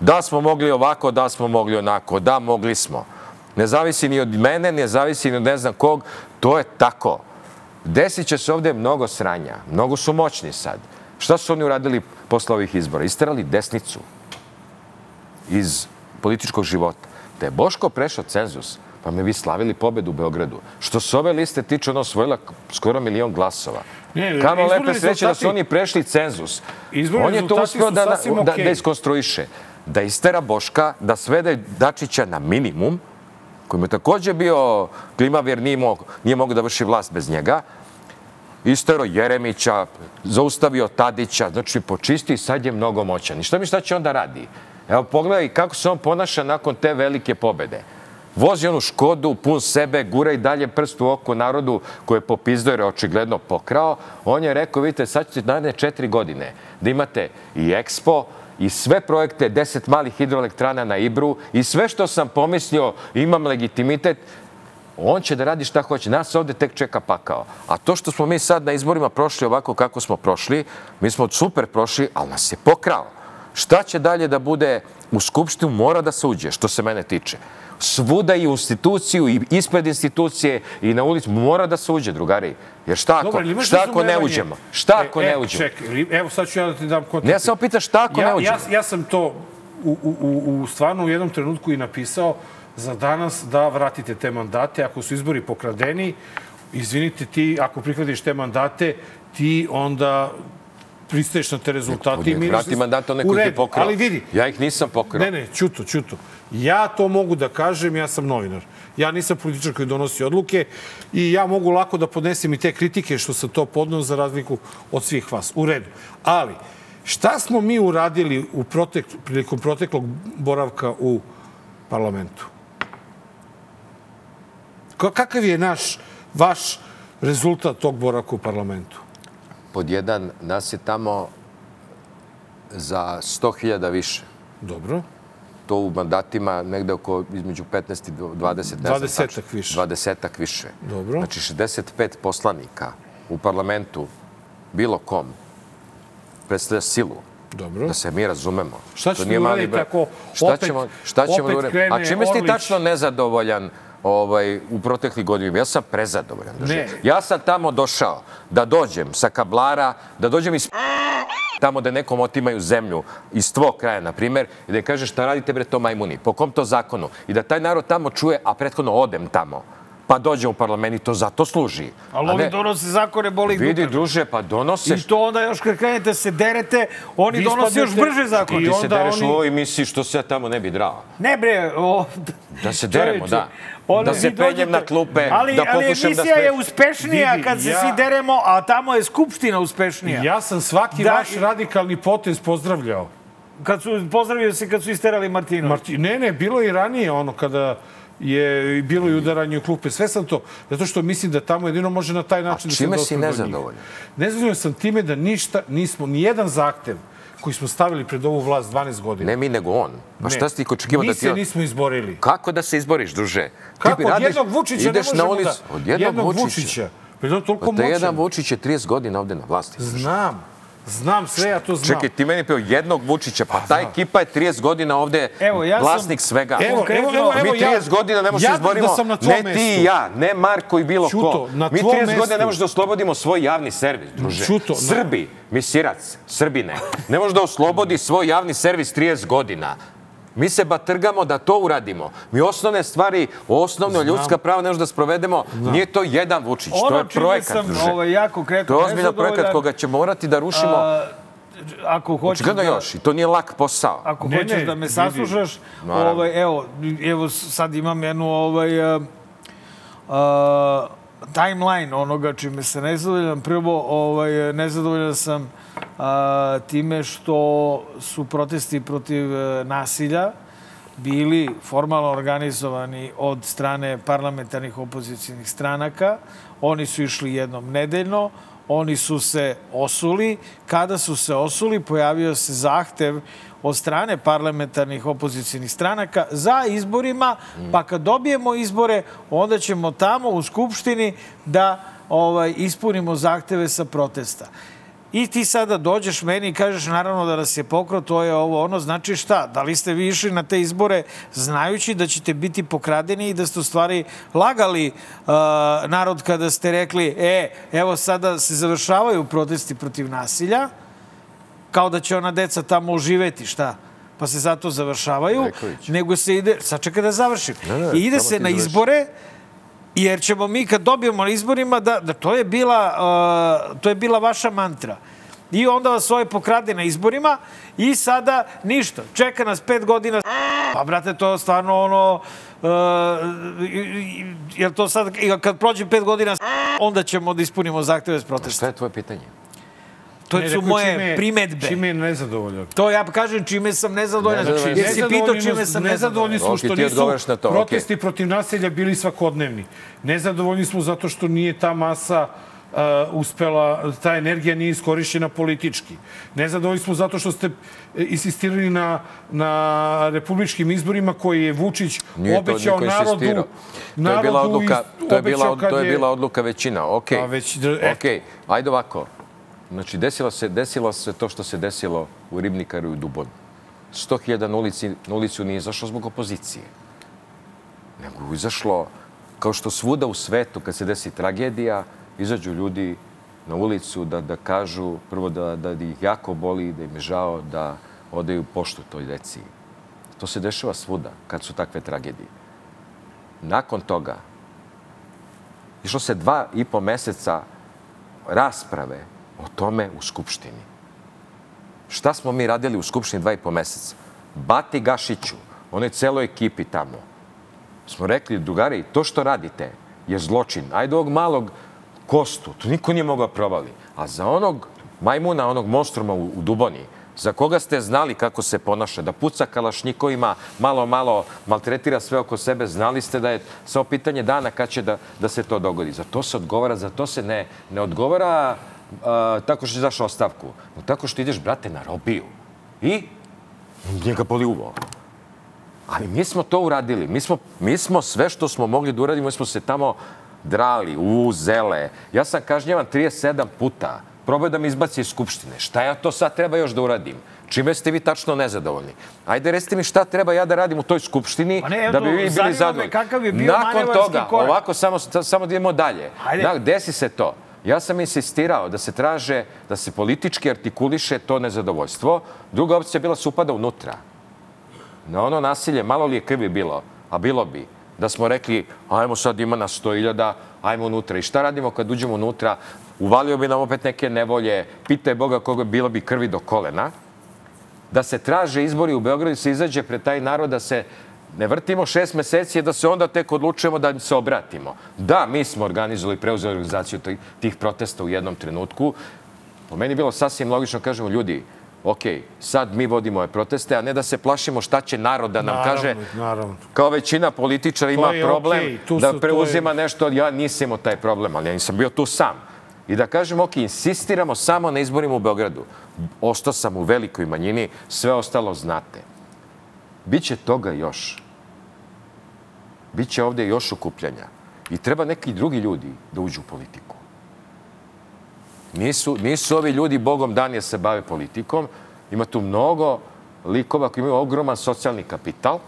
Da smo mogli ovako, da smo mogli onako, da mogli smo. Ne zavisi ni od mene, ne zavisi ni od ne znam kog, to je tako. Desit će se ovde mnogo sranja. Mnogo su moćni sad. Šta su oni uradili posle ovih izbora? Isterali desnicu iz političkog života. Da je Boško prešao cenzus, pa me vi slavili pobedu u Beogradu. Što se ove liste tiče, ona osvojila skoro milion glasova. Ne, Kamo lepe sreće da su oni prešli cenzus. Izborni On je to su da, sasvim da, okej. da iskonstruiše. Da istera Boška, da svede Dačića na minimum, koji mu je takođe bio klimav jer nije, mog, nije mogao da vrši vlast bez njega, istero Jeremića, zaustavio Tadića, znači počisti i sad je mnogo moćan. I šta mi šta će onda radi? Evo pogledaj kako se on ponaša nakon te velike pobede. Vozi onu Škodu, pun sebe, gura i dalje prst u oko narodu koje je popizdao jer je očigledno pokrao. On je rekao, vidite, sad ćete naredne četiri godine da imate i Expo, i sve projekte, deset malih hidroelektrana na Ibru i sve što sam pomislio, imam legitimitet, on će da radi šta hoće. Nas ovde tek čeka pakao. A to što smo mi sad na izborima prošli ovako kako smo prošli, mi smo super prošli, ali nas je pokrao. Šta će dalje da bude u Skupštinu mora da se uđe, što se mene tiče. Svuda i u instituciju i ispred institucije i na ulicu mora da se uđe, drugari. Jer šta ako, imaš šta ako ne uđemo? Šta ako E, ne e, uđemo? Čekaj, evo sad ću ja da ti dam kontekst. Ne, ja samo pitam šta ako ja, ne uđemo? Ja, ja sam to u, u, u, u stvarno u jednom trenutku i napisao za danas da vratite te mandate. Ako su izbori pokradeni, izvinite ti, ako prihvatiš te mandate, ti onda pristaješ na te rezultate. i Nek miriš vrati da- mandat onaj koji ti pokrao. Ali vidi, Ja ih nisam pokrao. Ne, ne, čuto, čuto. Ja to mogu da kažem, ja sam novinar. Ja nisam političar koji donosi odluke i ja mogu lako da podnesem i te kritike što sam to podneo za razliku od svih vas. U redu. Ali, šta smo mi uradili u protek, prilikom proteklog boravka u parlamentu? Ka- Kakav je naš, vaš rezultat tog boravka u parlamentu? Pod jedan, nas je tamo za 100.000 više. Dobro. to u mandatima negde oko između 15 i 20, ne znam Dvadesetak tačno. više. Dvadesetak više. Dobro. Znači 65 poslanika u parlamentu, bilo kom, predstavlja silu. Dobro. Da se mi razumemo. Šta uradite broj. ako šta opet- ćemo, šta ćemo opet da krene A čime si ti tačno nezadovoljan ovaj, u proteklih godina? Ja sam prezadovoljan. Ne. Ja sam tamo došao da dođem sa kablara, da dođem iz tamo da nekom otimaju zemlju iz tvog kraja, na primer, i da im kažeš šta radite bre to majmuni, po kom to zakonu? I da taj narod tamo čuje, a prethodno odem tamo, pa dođem u parlament i to zato služi. Ali ne, donose zakone, boli ih Vidi, druže, pa donose... I to onda još kad krenete se derete, oni Vi donose još brže zakone. Ti se onda dereš oni- u ovoj emisiji što se ja tamo ne bi drao. Ne bre, o, Da se deremo, da. Da se penjem dođete- na klupe, ali, da ali pokušam da emisija je uspešnija Vidi, kad se ja- svi deremo, a tamo je skupština uspešnija. Ja sam svaki Da, vaš radikalni potez pozdravljao. Kad su, pozdravio se kad su isterali Martinović. Marti, ne, ne, bilo je i ranije ono kada je bilo i udaranje u klupe. Sve sam to, zato što mislim da tamo jedino može na taj način da se čime dospre si do njih. nezadovoljan? Nezadovoljan sam time da ništa nismo, ni jedan zahtev koji smo stavili pred ovu vlast 12 godina. Ne mi, nego on. Pa šta si ti očekivao Mi da se ti... nismo izborili. Kako da se izboriš, druže? Kako? Ti Od radiš- jednog Vučića ne možemo ulicu. da... Od jednog, Vučića. Pa je on toliko Pa te moćan. jedan Vučić je 30 godina ovde na vlasti. Znam. Znam sve, ja to znam. Čekaj, ti meni peo jednog Vučića, pa ta ekipa je 30 godina ovde Evo, ja sam- vlasnik svega. Evo, evo, evo, evo, mi ja- 30 godina ne možemo ja se izborimo, da sam na tvom ne ti mestu. i ja, ne Marko i bilo Ćuto, ko. na Mi tvom 30 godina mestu. ne možemo da oslobodimo svoj javni servis, druže. Ćuto, na- Srbi, misirac, Srbine, ne može da oslobodi svoj javni servis 30 godina. Mi se batrgamo da to uradimo. Mi osnovne stvari, osnovno ljudska prava ne možemo da sprovedemo. Nije to jedan Vučić, to Ono je čime projekat, sam druže. ovaj, jako konkretno To je ozbiljan projekat koga će morati da rušimo. a, ako hoćeš Očigledno da, još, i to nije lak posao. ako Ne, hoćeš ne, da me saslušaš, ovaj, evo, evo sad imam jednu ovaj, a, a, timeline onoga čime se nezadovoljan. Prvo, ovaj, nezadovoljan sam a, time što su protesti protiv e, nasilja bili formalno organizovani od strane parlamentarnih opozicijnih stranaka. Oni su išli jednom nedeljno, oni su se osuli. Kada su se osuli, pojavio se zahtev od strane parlamentarnih opozicijnih stranaka za izborima, pa kad dobijemo izbore, onda ćemo tamo u Skupštini da ovaj, ispunimo zahteve sa protesta. I ti sada dođeš meni i kažeš naravno da nas je pokro, to je ovo ono, znači šta? Da li ste vi išli na te izbore znajući da ćete biti pokradeni i da ste u stvari lagali uh, narod kada ste rekli e, evo sada se završavaju protesti protiv nasilja, kao da će ona deca tamo uživeti, šta? Pa se zato završavaju, Leković. nego se ide, sad čekaj da završim, Ne, ne, i ide se na završi. izbore, jer ćemo mi kad dobijemo na izborima da, da to je bila uh, to je bila vaša mantra. I onda vas ovaj pokrade na izborima i sada ništa. Čeka nas pet godina. Pa, brate, to stvarno ono... Uh, jer to sad, kad prođe pet godina, onda ćemo da ispunimo zahteve s protesta. Šta je tvoje pitanje? To Ne, su moje čime- primetbe. Čime je nezadovoljan? To ja kažem čime sam nezadovoljan. Znači, jer si pitao čime sam Nezadovoljni smo što nisu na to, protesti protiv nasilja bili svakodnevni. Nezadovoljni smo zato što nije ta masa uh, uspela, ta energija nije iskorišćena politički. Nezadovoljni smo zato što ste e, insistirali na, na republičkim izborima koji je Vučić Nije to obećao niko narodu. insistirao. To je bila odluka, to je bila, to je bila odluka većina. Ok. A već, e. Ok, ajde ovako. Znači, desilo se, desilo se to što se desilo u Ribnikaru i u Dubonu. 100.000 na, ulici, na ulicu nije izašlo zbog opozicije. Nego izašlo, kao što svuda u svetu, kad se desi tragedija, izađu ljudi na ulicu da, da kažu, prvo da, da ih jako boli, da im je žao, da odaju poštu toj deci. To se dešava svuda kad su takve tragedije. Nakon toga, išlo se dva i po meseca rasprave o tome u Skupštini. Šta smo mi radili u Skupštini dva i po meseca? Bati Gašiću, onoj celoj ekipi tamo, smo rekli, drugari, to što radite je zločin. Ajde ovog malog kostu, to niko nije mogao provali. A za onog majmuna, onog monstruma u, u Duboni, za koga ste znali kako se ponaša, da puca kalašnikovima, malo, malo maltretira sve oko sebe, znali ste da je samo pitanje dana kad će da, da se to dogodi. Za to se odgovara, za to se ne, ne odgovara a, tako što daš ostavku, no tako što ideš, brate, na robiju. I njega boli uvo. Ali mi smo to uradili. Mi smo, mi smo sve što smo mogli da uradimo, mi smo se tamo drali, uzele. Ja sam kažnjavan 37 puta. Probao da me izbaci iz Skupštine. Šta ja to sad treba još da uradim? Čime ste vi tačno nezadovoljni? Ajde, recite mi šta treba ja da radim u toj Skupštini Pa ne, da bi vi bili zadovoljni. kakav je bio Nakon toga, korak. ovako samo, samo da idemo dalje. Hajde. Da, desi se to. Ja sam insistirao da se traže, da se politički artikuliše to nezadovoljstvo. Druga opcija je bila da se upada unutra na ono nasilje, malo li je krvi bilo, a bilo bi, da smo rekli, ajmo sad ima na 100.000, ajmo unutra. I šta radimo kad uđemo unutra? Uvalio bi nam opet neke nevolje, pitaj Boga koga bilo bi krvi do kolena, da se traže izbori u Beogradu i se izađe pred taj narod da se ne vrtimo šest meseci, da se onda tek odlučujemo da im se obratimo. Da, mi smo organizovali, preuzeli organizaciju tih- protesta u jednom trenutku. Po meni je bilo sasvim logično, kažemo, ljudi, ok, sad mi vodimo ove proteste, a ne da se plašimo šta će narod da nam Naravno, kaže. naravno. Kao većina političara ima je problem da su- to preuzima nešto, ja nisam imao taj problem, ali ja nisam bio tu sam. I da kažem, ok, insistiramo samo na izborima u Beogradu. Ostao sam u velikoj manjini, sve ostalo znate. Biće toga još. Biće ovde još okupljanja. I treba neki drugi ljudi da uđu u politiku. Nisu, nisu ovi ljudi bogom dani da se bave politikom. Ima tu mnogo likova koji imaju ogroman socijalni kapital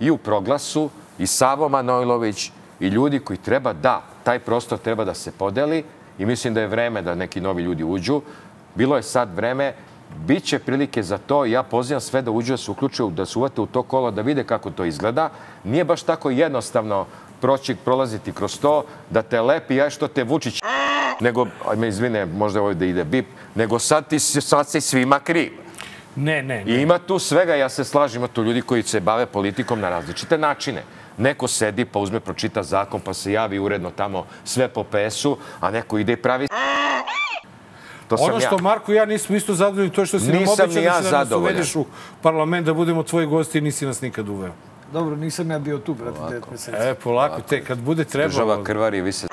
i u proglasu i Savo Manojlović i ljudi koji treba da, taj prostor treba da se podeli i mislim da je vreme da neki novi ljudi uđu. Bilo je sad vreme, bit će prilike za to i ja pozivam sve da uđu, da se uključe, da se uvate u to kolo, da vide kako to izgleda. Nije baš tako jednostavno proći, prolaziti kroz to, da te lepi, ja što te Vučić nego, aj me izvine, možda ovo da ide bip, nego sad ti sad si svima kriv. Ne, ne, I ne. ima tu svega, ja se slažem, ima tu ljudi koji se bave politikom na različite načine. Neko sedi pa uzme, pročita zakon, pa se javi uredno tamo sve po PS-u, a neko ide i pravi To sam Ono što ja. Marko i ja nismo isto zadovoljni, to je što si nam Nisam obećao ni ja da, da nas zadovoljan. uvedeš u parlament, da budemo tvoji gosti i nisi nas nikad uveo. Dobro, nisam ja bio tu, brate, devet meseci. E, polako, te, kad bude trebalo... Država krvari, vi se...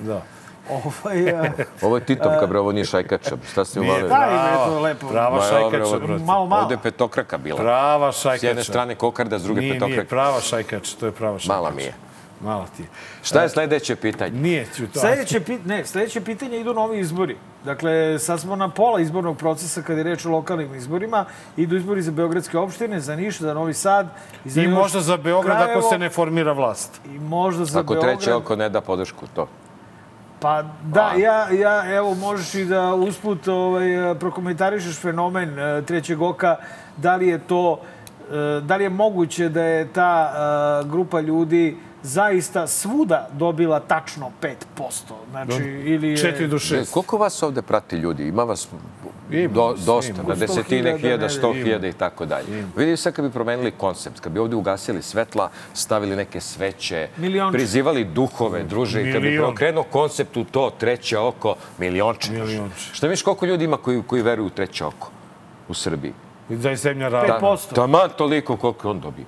Da. Ovaj, a, Ovo je Titovka, bre, ovo nije šajkača. Šta ste Nije, uvali? daj me to lepo. Prava Ma, šajkača, brate. Malo, malo. Ovde je petokraka bila. Prava S jedne šajkača. strane kokarda, s druge Nije, nije, petokraka. prava šajkača, to je prava šajkača. Mala mi je. Mala ti. Šta je sledeće pitanje? Nije ću to. Sledeće, pit, ne, sledeće pitanje idu novi izbori. Dakle, sad smo na pola izbornog procesa kad je reč o lokalnim izborima. Idu izbori za Beogradske opštine, za Niš, za Novi Sad. I, za I možda za Beograd ako Krajevo, se ne formira vlast. I možda za Ako Beograd. treće oko ne da podršku, to. Pa da, ja, ja, evo, možeš i da usput ovaj, prokomentarišeš fenomen e, trećeg oka. Da li je to, e, da li je moguće da je ta e, grupa ljudi zaista svuda dobila tačno 5%? Znači, ili je... 4 do E, 6. Koliko vas ovde prati ljudi? Ima vas Ima, do, ima. dosta, na Sto desetine hiljada sto hiljada i tako dalje. Vidi sad kad bi promenili koncept, kad bi ovde ugasili svetla, stavili neke sveće, Milionče. prizivali duhove, druže, i kad bi Milion. prokrenuo koncept u to, treće oko, milionče. Milionče. Šta viš koliko ljudi ima koji, koji veruju u treće oko u Srbiji? I da je zemlja rada. Pet posto. Taman toliko koliko on dobije.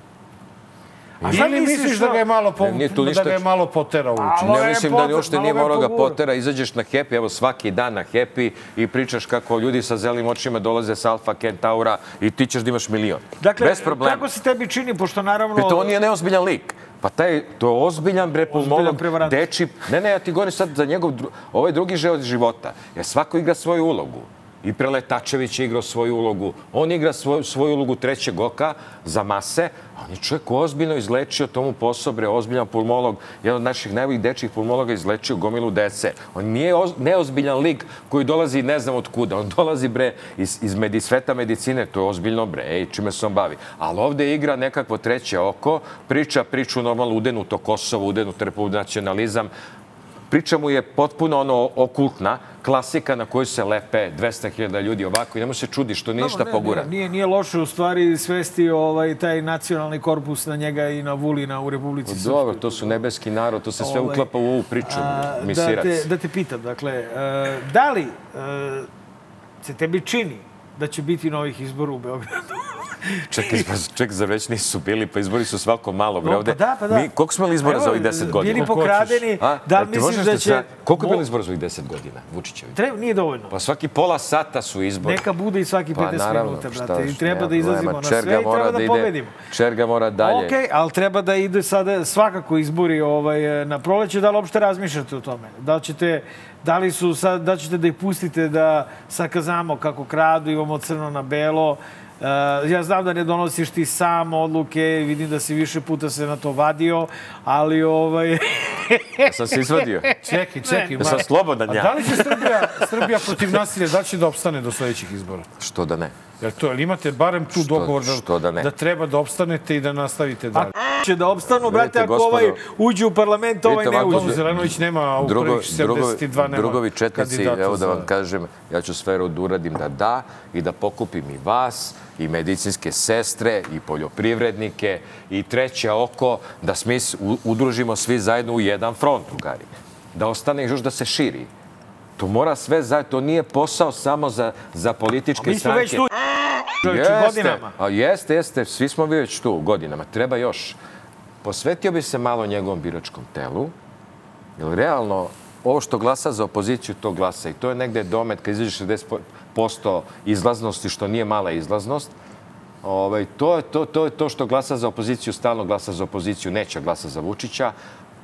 A šta Ili misliš da ga je malo, po, Ne, nije tu da ništa- ga je malo poterao uči? Ne je mislim da poter- uopšte malo nije je morao ga pogurao. potera, izađeš na Happy, evo svaki dan na Happy i pričaš kako ljudi sa zelim očima dolaze sa Alfa Kentaura i ti ćeš da imaš milion. Dakle, Bez problema. kako se tebi čini, pošto naravno... Pri to on nije neozbiljan lik. Pa taj, to je ozbiljan bre pulmolog, deči. Ne, ne, ja ti govorim sad za njegov, dru- ovaj drugi život života. Jer svako igra svoju ulogu. I Preletačević je igrao svoju ulogu. On igra svoju, svoju ulogu trećeg oka za mase. A on je čovjek ozbiljno izlečio tomu posao, bre, ozbiljan pulmolog. Jedan od naših najboljih dečjih pulmologa izlečio gomilu dece. On nije oz, neozbiljan lik koji dolazi ne znam od kuda. On dolazi, bre, iz, iz medi, sveta medicine. To je ozbiljno, bre, ej, čime se on bavi. Ali ovde igra nekakvo treće oko, priča priču normalno udenuto Kosovo, udenuto nacionalizam. Priča mu je potpuno ono okultna, klasika na koju se lepe 200.000 ljudi ovako i nemo se čudi što ništa ne, pogura. Nije, nije, nije loše u stvari svesti ovaj, taj nacionalni korpus na njega i na Vulina u Republici Srpskoj. Dobro, to su nebeski narod, to se sve Ovaj, uklapa u ovu priču, A, da, misirac. te, da te pitam, dakle, e, da li e, se tebi čini da će biti novih izbora u Beogradu? Čekaj, pa, čekaj, za već nisu bili, pa izbori su svako malo, bre, No, ovde. pa da, pa da. Mi, koliko smo imali izbora za ovih 10 godina? Bili pokradeni, A? da li ti misliš da da će... tra- Koliko je bilo izbora za ovih 10 godina, Vučićevi? Treba, nije dovoljno. Pa svaki pola sata su izbori. Neka bude i svaki 50 Pa naravno, minuta, šta brate. I treba da izlazimo na sve i mora treba da, ide- pobedimo. Čerga mora dalje. Okej, ali treba da ide sada svakako izbori ovaj, na proleće. Da li uopšte razmišljate o tome? Da li ćete, da li su sad, da li ćete da ih pustite da sakazamo kako kradu, imamo crno na belo, Uh, ja znam da ne donosiš ti sam odluke, vidim da si više puta se na to vadio, ali ovaj... Sam se izvadio. Čekaj, čekaj. Ja sam slobodan A ja. da li će Srbija, Srbija protiv nasilja, da će da opstane do sledećih izbora? Što da ne? Jer to, jel imate barem tu Što- dogovor da, što da ne? da treba da opstanete i da nastavite dalje? Će da opstanu, brate, Vidite, ako gospodo, ovaj uđe u parlament, ovaj vidite ne uđe. Zelenović nema u Drugo, prvih 72 nema drugovi četnici, evo da vam kažem, ja ću sve da uradim da da i da pokupim i vas, i medicinske sestre, i poljoprivrednike, i treće oko, da smi u- udružimo svi zajedno u jedan front, drugari. Da ostane još da se širi. To mora sve zajedno, to nije posao samo za, za političke Mi smo stranke. već tu čovječe, godinama. A jeste, jeste, svi smo mi već tu godinama. Treba još. Posvetio bi se malo njegovom biračkom telu, jer realno ovo što glasa za opoziciju, to glasa. I to je negde domet kad izađe 60% izlaznosti, što nije mala izlaznost. Ovaj, to, je, to, to je to što glasa za opoziciju, stalno glasa za opoziciju, neće glasa za Vučića.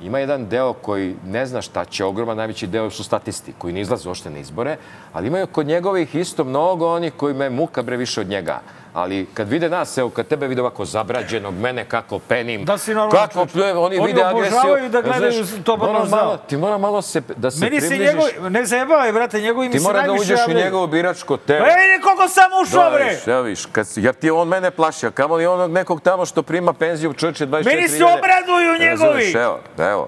Ima jedan deo koji ne zna šta će, ogroman najveći deo su statisti, koji ne izlaze uopšte na izbore, ali imaju kod njegovih isto mnogo onih koji me muka bre više od njega. Ali kad vide nas, evo, kad tebe vide ovako zabrađenog, mene kako penim, Da si normalan kako pljujem, oni, Oni vide agresiju. obožavaju da gledaju Znaš, to mora Barno malo. Ti mora malo se, da se Meni se približiš. njegov, ne zajebavaj, brate, njegovi mi Ti se mora da najviše uđeš u njegovo biračko telo. Ej, koliko sam ušao, Da, bre! viš, evo viš, kad, jer ti on mene plaši, a kamo li onog nekog tamo što prima penziju čoveče 24 Meni se obraduju njegovi. Evo, evo.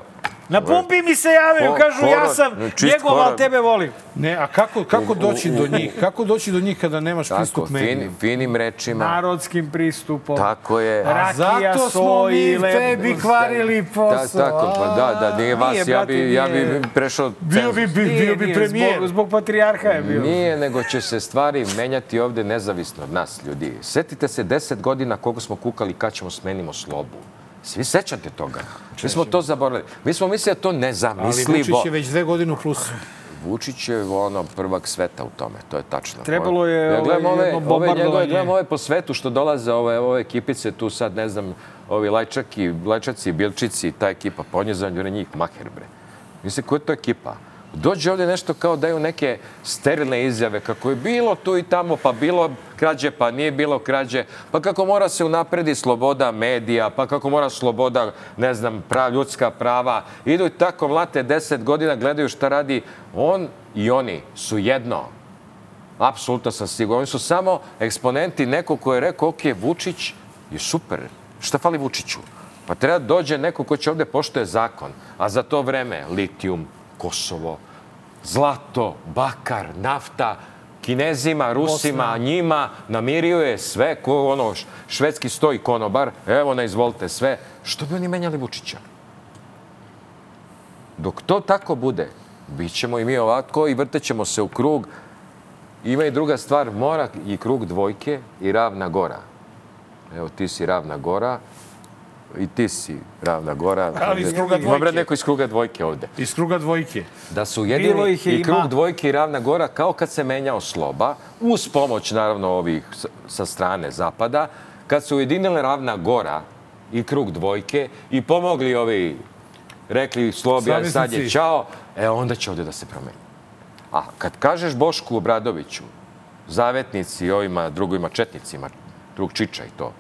Na pumpi mi se javaju, Ho- kažu ja horor, sam njegov, ali tebe volim. Ne, a kako, kako doći do njih? Kako doći do njih kada nemaš Tako, pristup fin, medijima? finim rečima. Narodskim pristupom. Tako je. Rakija, zato smo mi tebi kvarili Da, posao. tako, pa da, da, nije vas, Nije, ja brate, bi, ja bi prešao Bio bi, bio Nije, bi premijer. Zbog, zbog patrijarha je bio. Nije, nego će se stvari menjati ovde nezavisno od nas, ljudi. Setite se deset godina koliko smo kukali kad ćemo smenimo slobu. Svi sećate toga. Mi smo to zaboravili. Mi smo mislili da to Ali nezamislivo. Vučić je već dve godine u plusu. Vučić je ono prvak sveta u tome, to je tačno. Trebalo je, Ja gledam ovaj, ove, jedno ove, bombardovanje. njegove, gledam ove po svetu što dolaze, ove, ove ekipice tu sad, ne znam, ovi Lajčaki, Lajčaci, Bilčici, ta ekipa, pa on je za njih maher, bre. Mislim, koja je to ekipa? Dođe ovde nešto kao daju neke sterilne izjave, kako je bilo tu i tamo, pa bilo krađe, pa nije bilo krađe, pa kako mora se unapredi sloboda medija, pa kako mora sloboda, ne znam, prav, ljudska prava. Idu i tako mlate deset godina, gledaju šta radi. On i oni su jedno. Apsolutno sam siguran. Oni su samo eksponenti nekog ko je rekao, ok, Vučić je super. Šta fali Vučiću? Pa treba dođe neko ko će ovde poštoje zakon. A za to vreme litijum, Kosovo, zlato, bakar, nafta, Kinezima, Rusima, njima namirio je sve, ko ono švedski stoji konobar, evo na izvolite sve. Što bi oni menjali Vučića? Dok to tako bude, bit ćemo i mi ovako i vrtećemo se u krug. Ima i druga stvar, mora i krug dvojke i ravna gora. Evo, ti si ravna gora i ti si ravna gora. Ali iz kruga Ima bre dvojke. neko iz kruga dvojke ovde. Iz kruga dvojke. Da su jedini i krug ima. dvojke i ravna gora kao kad se menjao sloba, uz pomoć naravno ovih sa strane zapada, kad su ujedinile ravna gora i krug dvojke i pomogli ovi, rekli slobi, ali sad je čao, e onda će ovde da se promeni. A kad kažeš Bošku Obradoviću, zavetnici ovima drugovima četnicima, drug Čiča i to,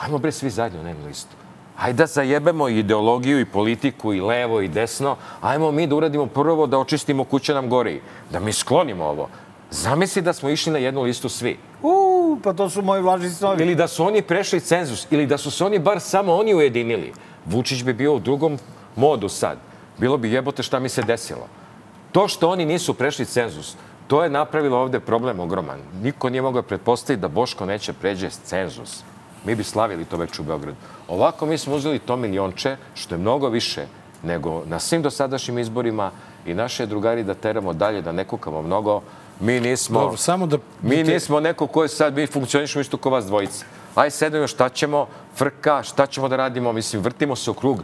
ajmo bre svi zajedno na jednu listu. Hajde da zajebemo ideologiju i politiku i levo i desno. Ajmo mi da uradimo prvo da očistimo kuće nam gori. Da mi sklonimo ovo. Zamisli da smo išli na jednu listu svi. Uuu, pa to su moji vlažni snovi. Ili da su oni prešli cenzus. Ili da su se oni bar samo oni ujedinili. Vučić bi bio u drugom modu sad. Bilo bi jebote šta mi se desilo. To što oni nisu prešli cenzus, to je napravilo ovde problem ogroman. Niko nije mogao pretpostaviti da Boško neće pređe cenzus. Mi bi slavili to već u Beogradu. Ovako mi smo uzeli to milionče, što je mnogo više nego na svim dosadašnjim izborima i naše drugari da teramo dalje, da ne kukamo mnogo. Mi nismo... Dobro, samo da... Mi nismo neko ko je sad, mi funkcionišemo isto kao vas dvojica. Aj sedemo, šta ćemo, frka, šta ćemo da radimo, mislim, vrtimo se u krug.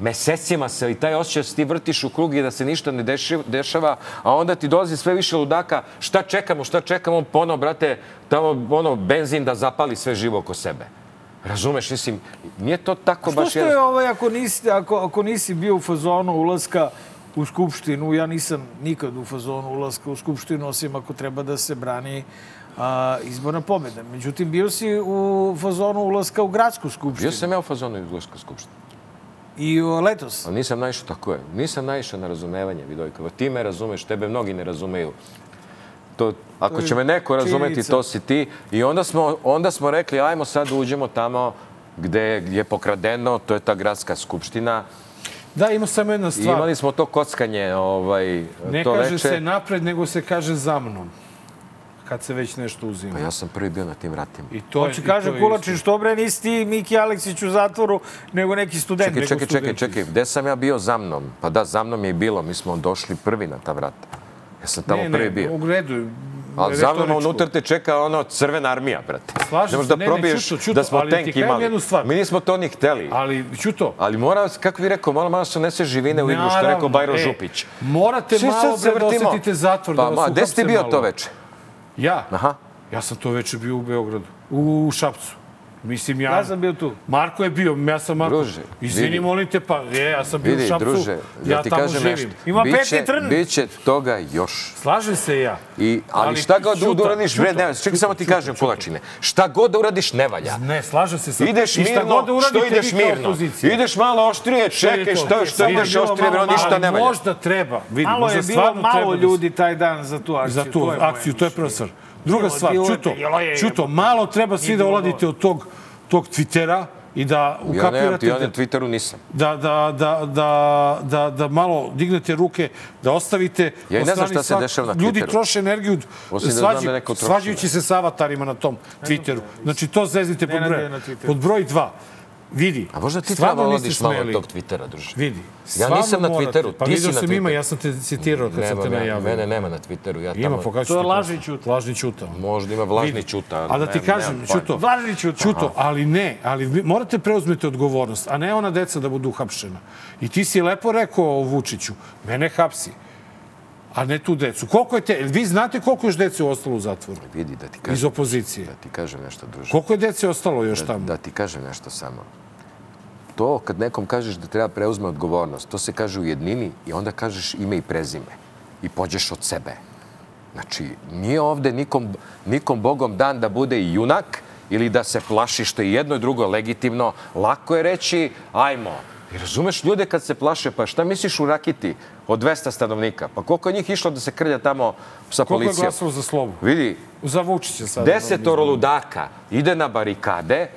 Mesecima se i taj osjećaj da se ti vrtiš u krug i da se ništa ne deši- dešava, a onda ti dolazi sve više ludaka, šta čekamo, šta čekamo, pono, brate, tamo, ono, benzin da zapali sve živo oko sebe. Razumeš, mislim, nije to tako baš... što je ovaj, ako nisi, ako, ako nisi bio u fazonu ulaska u Skupštinu, ja nisam nikad u fazonu ulaska u Skupštinu, osim ako treba da se brani a, izborna pobjeda. Međutim, bio si u fazonu ulaska u gradsku skupštinu. Bio sam ja u fazonu izgledska skupština. I letos. Ali nisam naišao, tako je, nisam naišao na razumevanje, Vidojko. Ti me razumeš, tebe mnogi ne razumeju. To, ako će me neko razumeti, činjenica. to si ti. I onda smo, onda smo rekli, ajmo sad uđemo tamo gde je pokradeno, to je ta gradska skupština. Da, ima samo jedna I stvar. imali smo to kockanje, ovaj, Ne to kaže veče. se napred, nego se kaže za mnom. Kad se već nešto uzima. Pa ja sam prvi bio na tim vratima. I to Hoće i kaže Kulačin, što bre nisi ti Miki Aleksić u zatvoru, nego neki student. Čekaj, čekaj, čekaj, čekaj, gde sam ja bio za mnom? Pa da, za mnom je i bilo, mi smo došli prvi na ta vrata. Ja sam tamo Ne, prvi ne, bio. u redu. Ali za mnom unutra te čeka ono crvena armija, brate. Slažem ne možeš se, da ne, ne, probiješ Ćuto, Ćuto, da smo ali ti tank imali. jednu stvar. Mi nismo to ni hteli. Ali, Ćuto, Ali mora, kako bi rekao, malo malo se nese živine u igru, što je rekao Bajro e, Župić. morate Svi malo, bre, da osetite zatvor, da Pa, vas ma, gde uhapse bio malo. to veče? Ja? Aha. Ja sam to veče bio u Beogradu. U Šapcu. Mislim, ja... Ja sam bio tu. Marko je bio, ja sam Marko. Druže, Izvini, vidi. molim te, pa je, ja sam bio u Vidi, Šapcu. druže, da ja ti tamo kažem živim. nešto. Ima Biće- peti trn. Biće toga još. Slažem se ja. I, ali, šta god da uradiš, bre, Ćuto, ne, čekaj samo ti Ćuto, kažem, Ćuto. kulačine. Šta god da uradiš, ne valja. Ne, slažem se sa... Ideš I šta mirno, god da uradite što ideš mirno. Ideš malo oštrije, čekaj, to? što, ideš oštrije, bro, malo- ništa ali ne valja. Možda treba, Malo je bilo malo da ljudi taj dan za tu akciju. za tu to je moje akciju, to je prva stvar. Druga stvar, je- Ćuto, malo treba svi da oladite od tog, tog Twittera i da Ja nemam, ukapirate ja da, na Twitteru nisam. da, da, da, da, da, da malo dignete ruke, da ostavite... Ja ne znam šta se dešava na Ljudi Twitteru. troše energiju da svađi, da svađajući se sa avatarima na tom Twitteru. Znači, to zeznite pod broj, pod broj dva. Vidi, A možda ti treba vodiš malo smeli. tog Twittera, druže. Vidi, Ja nisam na. Twitteru, Pa ti si na sam ima, Twitteru. ja sam te citirao kad sam te najavio. mene nema na Twitteru. Ja Ima, tamo, pokažu To je lažni. Ćuta. Lažni čuta. Možda ima vlažni čuta. A da ti kažem. Čuto, Vlažni Ćuta. Čuto, ali ne, ali morate preuzmeti odgovornost, a ne ona deca da budu uhapšena. I ti si lepo rekao Vučiću, mene hapsi, a ne tu decu. Koliko je te, vi znate koliko još dece je ostalo u zatvoru? Vidi, da ti Iz kažem, opozicije. da ti kažem nešto, druže. Koliko je dece ostalo još Da, tamo? da ti kažem nešto samo. To kad nekom kažeš da treba preuzme odgovornost, to se kaže u jednini i onda kažeš ime i prezime. I pođeš od sebe. Znači, nije ovde nikom, nikom bogom dan da bude i junak ili da se plaši što je jedno i drugo legitimno. Lako je reći, ajmo. I razumeš ljude kad se plaše, pa šta misliš u Rakiti od 200 stanovnika? Pa koliko je njih išlo da se krlja tamo sa Koliko je policijom? glasalo za slobu? Vidi, Za Vučića sad. Desetoro ludaka ide na barikade,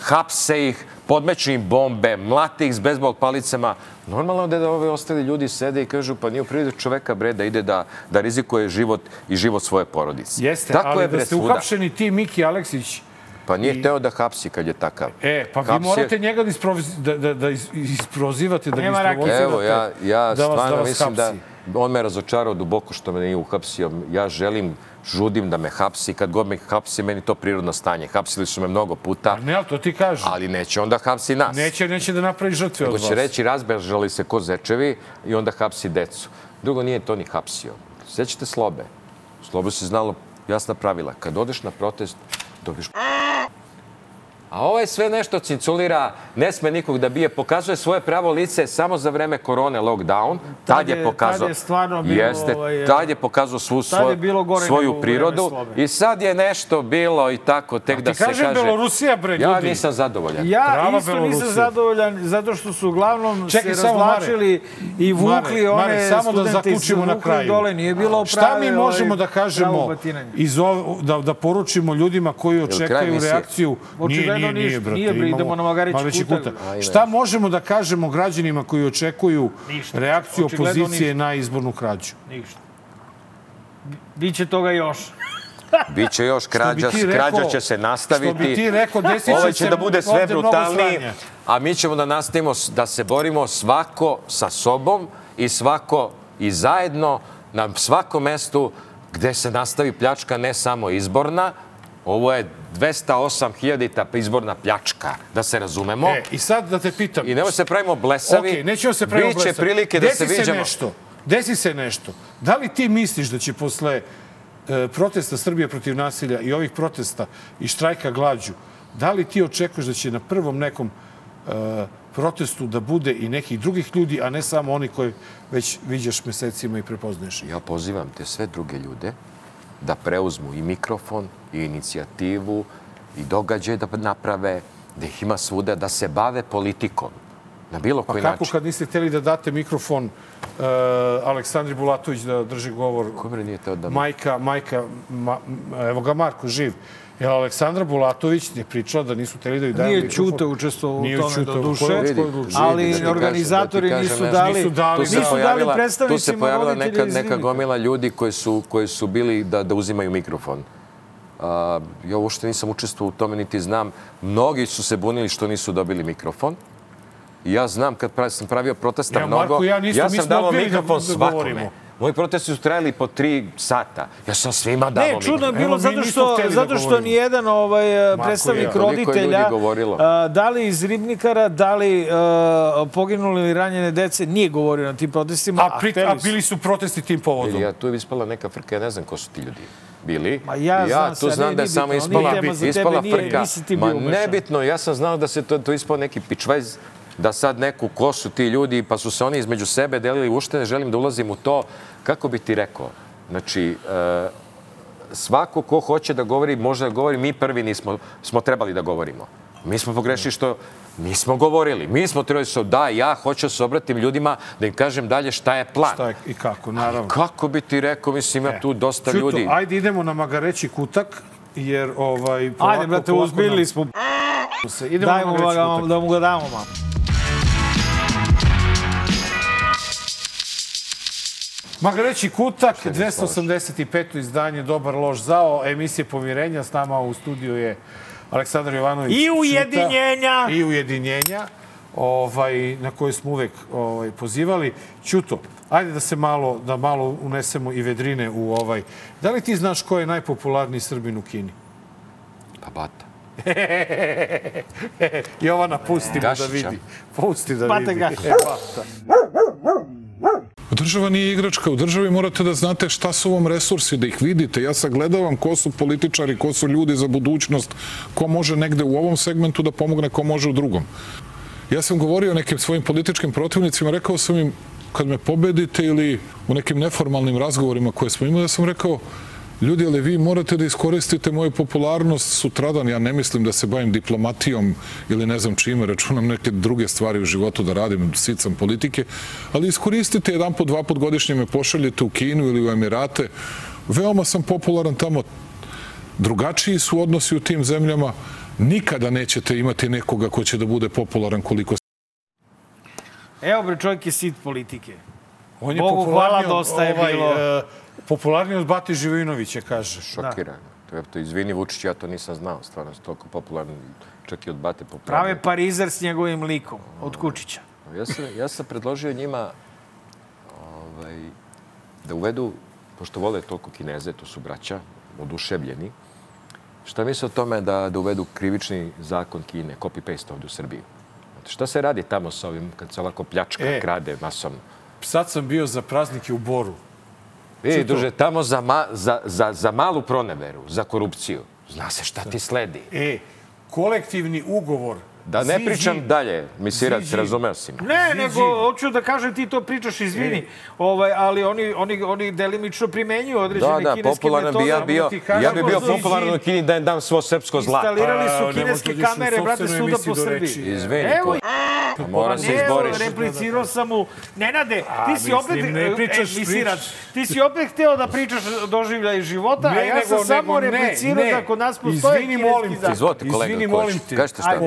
hapse ih, podmeću im bombe, mlate ih s bezbol palicama. Normalno da da ove ostali ljudi sede i kažu pa nije u prirodi čoveka bre da ide da, da rizikuje život i život svoje porodice. Jeste, Tako ali je, da ste uhapšeni ti, Miki Aleksić, Pa nije teo da hapsi kad je takav. E, pa vi Hapsi je- morate njega da, isproviz, da, da, da is- isprozivate, da ga Nema rakije. isprovocirate. Evo, ja, ja da vas, stvarno da vas mislim da on me razočarao duboko što me nije uhapsio. Ja želim, žudim da me hapsi. Kad god me hapsi, meni to prirodno stanje. Hapsili su me mnogo puta, Ne, ali to ti kažem. ali neće onda hapsi nas. Neće, neće da napravi žrtve od Nego vas. će reći razbežali se ko zečevi i onda hapsi decu. Drugo, nije to ni hapsio. Sjećate Slobe? Slobe se znalo jasna pravila. Kad odeš na protest, dobiješ A ovaj sve nešto cinculira, ne sme nikog da bije, pokazuje svoje pravo lice samo za vreme korone, lockdown. Tad, Tad je je- pokazao... tad je stvarno bilo, Jeste, ovaj, tad je pokazao svu tad je svoju, bilo gore nego svoju u prirodu. I sad je nešto bilo i tako, tek da Ti se kažem, kaže... Belorusija, bre, Ja ljudi. nisam zadovoljan. Ja Prava isto Belorusija. nisam zadovoljan zato što su uglavnom Čekaj, se razvlačili i vukli Mare, one Mare, samo da zaključimo na kraju. dole. Nije bilo Šta mi možemo ovaj, da pravo kažemo iz ov, da, da poručimo ljudima koji kraj očekuju emisije? Očigledno ništa. Nije, bre, idemo na Magarić Kutak. Šta možemo da kažemo građanima koji očekuju Ništa. reakciju Očigledno opozicije na izbornu krađu? Ništa. Biće toga još. Biće još krađa, rekao- krađa će se nastaviti. što bi ti rekao, desit će Ovaj će da bude sve brutalniji, a mi ćemo da nastavimo da se borimo svako sa sobom i svako i zajedno na svakom mestu gde se nastavi pljačka ne samo izborna, ovo je 208.000 izborna pljačka, da se razumemo. E, I sad da te pitam. I nemoj se pravimo blesavi. Okej, nećemo se pravimo Biće blesavi. prilike da Desi se viđamo. nešto. Desi se nešto. Da li ti misliš da će posle e, protesta Srbije protiv nasilja i ovih protesta i štrajka glađu, da li ti očekuješ da će na prvom nekom e, protestu da bude i nekih drugih ljudi, a ne samo oni koji već viđaš mesecima i prepoznaješ? Ja pozivam te sve druge ljude da preuzmu i mikrofon, i inicijativu, i događaje da naprave, da ih ima svuda, da se bave politikom. Na bilo Pa koji kako način. kad niste hteli da date mikrofon uh, Aleksandri Bulatović da drži govor? Ko bre nije teo da... Majka, majka, ma, evo ga Marko živ. Jer Aleksandra Bulatović je pričala da nisu hteli da ju daju Nije mikrofon. Ćuta učestvovao u tome do duše, Vidi, ali Vidi, da ti kažem- organizatori da kažem nisu dali, Nisu dali, nisu dali pojavila, tu se predstavnicima pojavila neka, neka gomila ljudi koji su, koji su bili da, da uzimaju mikrofon. A, ja uopšte nisam učestvovao u tome, niti znam. Mnogi su se bunili što nisu dobili mikrofon. Ja znam kad pravi, sam pravio protesta Ja, mnogo, Marko, ja nismo- ja sam davao da- mikrofon da svakome. govorimo. Moji protesti su trajali po tri sata. Ja sam svima davao Ne, čudno je bilo Evo, mi zato što, da zato što govorimo. nijedan ovaj, predstavnik ja. Koliko je ljudi roditelja, a, da li iz Ribnikara, da li a, poginuli ili ranjene dece, nije govorio na tim protestima, A, pri, a su. bili su protesti tim povodom. Vidi, ja tu je ispala neka frka, ja ne znam ko su ti ljudi bili. Ma ja znam tu se, znam da je samo ispala, ispala frka. Ma nebitno, ja sam znao da se to, to ispao neki pičvajz, da sad neku ko su ti ljudi, pa su se oni između sebe delili ušte, ne želim da ulazim u to. Kako bi ti rekao? Znači, e, svako ko hoće da govori, može da govori, mi prvi nismo, smo trebali da govorimo. Mi smo pogrešili što nismo govorili. Mi smo trebali da da, ja hoću da se obratim ljudima, da im kažem dalje šta je plan. Šta je i kako, naravno. Kako bi ti rekao, mislim, ima tu dosta Čuto, ljudi. ajde idemo na Magareći kutak, jer ovaj... polako, Ajde, brate, uzbiljili nam- smo. se. Idemo Dajmo da, da mu ga damo malo. Magareći Kutak, 285. izdanje Dobar loš zao, emisije Pomirenja. S nama u studiju je Aleksandar Jovanović. I ujedinjenja. I ujedinjenja, ovaj, na koje smo uvek ovaj, pozivali. Ćuto, ajde da se malo, da malo unesemo i vedrine u ovaj. Da li ti znaš ko je najpopularniji Srbin u Kini? Pa bata. Jovana, pusti mu da vidi. Pusti da Bata vidi. E, Bata. Država nije igračka. U državi morate da znate šta su vam resursi, da ih vidite. Ja sagledavam ko su političari, ko su ljudi za budućnost, ko može negde u ovom segmentu da pomogne, ko može u drugom. Ja sam govorio nekim svojim političkim protivnicima, rekao sam im, kad me pobedite ili u nekim neformalnim razgovorima koje smo imali, ja sam rekao, ljudi, ali vi morate da iskoristite moju popularnost sutradan. Ja ne mislim da se bavim diplomatijom ili ne znam čime, računam neke druge stvari u životu da radim, sicam politike, ali iskoristite jedan po, dva put godišnje me pošaljete u Kinu ili u Emirate. Veoma sam popularan tamo, drugačiji su odnosi u tim zemljama, nikada nećete imati nekoga ko će da bude popularan koliko Evo bre, čovjek je sit politike. On je Bogu hvala, dosta je bilo. e, popularniji od Bati Živinovića, kaže. Šokiran. To je to, izvini Vučić, ja to nisam znao. Stvarno, toliko popularan, čak i od Bate popularno. Prave parizer s njegovim likom, od Kučića. Ja sam, ja sam predložio njima ovaj, da uvedu, pošto vole toliko kineze, to su braća, oduševljeni, šta misle o tome da, da uvedu krivični zakon Kine, copy-paste ovdje u? Znate, šta se radi tamo sa ovim, kad se ovako pljačka, E. krade masovno? Sad sam bio za praznike u Boru. Vidi, druže, tamo za, ma, za, za, za malu proneveru, za korupciju, zna se šta ti sledi. E, kolektivni ugovor. Da ne Zi- pričam Zi- dalje, misirac, Zi- Zi- razumeo si me. Ne, Zi- nego zi. hoću da kažem ti to pričaš, izvini, ovaj, ali oni, oni, oni delimično primenjuju određene Da, da, kineske popularan bi ja metode. bio, ti kažem, ja bi bio popularan u Kini da im dam svo srpsko zlato. Instalirali su ne kineske kamere, brate, svuda po Srbiji. Izvini, Evo, ko- Pa mora se izboriš. replicirao sam mu. Nenade, ti si opet, ne e, pričaš, e, misirac, ti si opet hteo da pričaš doživljaj života, a ja sam samo replicirao da kod nas postoje Izvini, kineski molim te. zakon. Izvolite, kolega, Izvini, molim te. Kažite šta.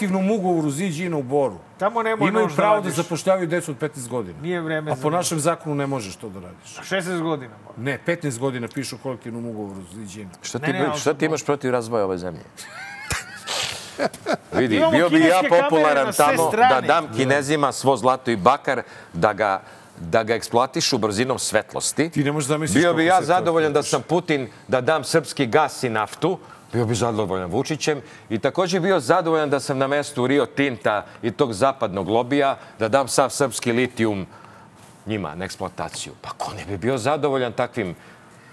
Kolektivnom ugovoru Ziđina u Boru. Tamo ne može Imaju nož pravo da zapošljavaju decu od 15 godina. Nije vreme A za po našem zakonu ne možeš to da radiš. 16 godina. mora. Ne, 15 godina pišu u kolektivnom ugovoru Ziđina. Šta Ne, ti, ne, ali šta ti imaš protiv razvoja ove zemlje? Vidi, Imamo bio bi ja popularan tamo strane. da dam kinezima svo zlato i bakar, da ga da ga eksploatišu brzinom svetlosti. Ti ne možeš zamisliš Bio bi ja zadovoljan da sam Putin, da dam srpski gas i naftu. Bio bi zadovoljan Vučićem i također bio zadovoljan da sam na mestu Rio Tinta i tog zapadnog lobija, da dam sav srpski litijum njima na eksploataciju. Pa ko ne bi bio zadovoljan takvim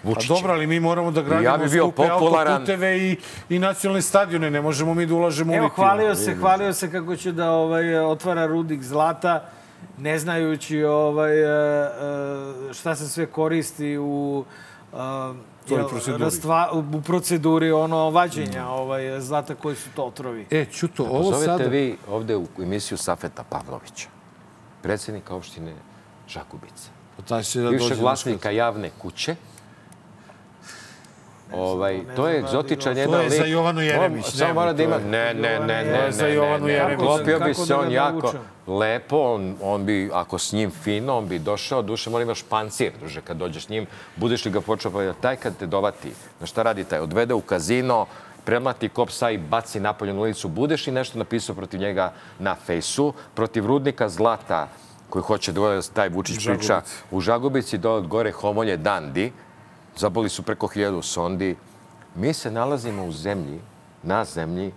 Pa Vučićem? dobro, ali mi moramo da gradimo Ja bi bio skupe popularan. autoputeve i, i nacionalne stadione. Ne možemo mi da ulažemo u Evo, litijum. hvalio se, hvalio se kako će da ovaj, otvara rudnik zlata, ne znajući ovaj, e, e, šta se sve koristi u Toj jel, proceduri. rastva- u proceduri ono vađenja ovaj, zlata koji su to otrovi. E, Ćuto, ovo Zovete sada... vi ovde u emisiju Safeta Pavlovića, predsjednika opštine Žakubice, Taj će da bivšeg dođe vlasnika javne kuće. Ovaj, to je egzotičan To jedan je lik. za Jovanu Jeremić, On Samo mora da to ima... je- Ne, ne, ne, To ne, je ne, za ne, Jovanu ne. Jeremić. Klopio bi se da on jako lepo, on, on bi, ako s njim fino, on bi došao, duše mora imaš pancir, duže, kad dođeš s njim, budeš li ga počeo, pa taj kad te dovati, na šta radi taj, odvede u kazino, premlati kopsa i baci napolje na ulicu, budeš li nešto napisao protiv njega na fejsu, protiv rudnika zlata, koji hoće da taj Vučić priča u Žagubici, do gore homolje Dandi, zaboli su preko hiljadu sondi. Mi se nalazimo u zemlji, na zemlji,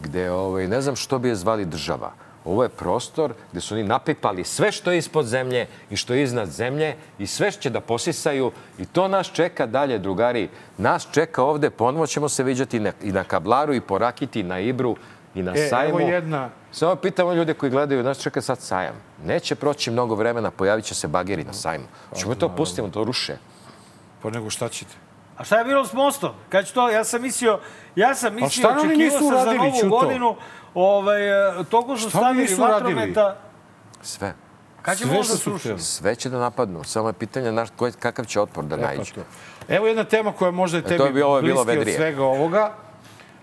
gde ovaj, ne znam što bi je zvali država. Ovo je prostor gde su oni napipali sve što je ispod zemlje i što je iznad zemlje i sve će da posisaju i to nas čeka dalje, drugari. Nas čeka ovde, ponovo ćemo se viđati na, i na Kablaru i po Rakiti, i na Ibru i na E, sajmu. evo jedna... Samo pitamo ljude koji gledaju, nas čeka sad sajam. Neće proći mnogo vremena, pojavit će se bageri na sajmu. Čemo to pustimo, to ruše. Pa nego šta ćete? A šta je bilo s mostom? Kad to, ja sam mislio, ja sam mislio, šta oni očekivao nisu sam za novu Ćuto? godinu, ovaj, e, toliko su Šta stavili vatrometa. Sve. Kad će možda što su srušiti? Sve će da napadnu. Samo je pitanje naš, koji, kakav će otpor da Pa naiđe. to. Evo jedna tema koja možda je tebi to je bilo- ovo je bilo od svega ovoga.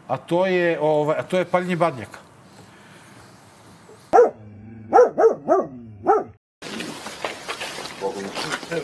a to je, ovaj, a to je paljenje badnjaka.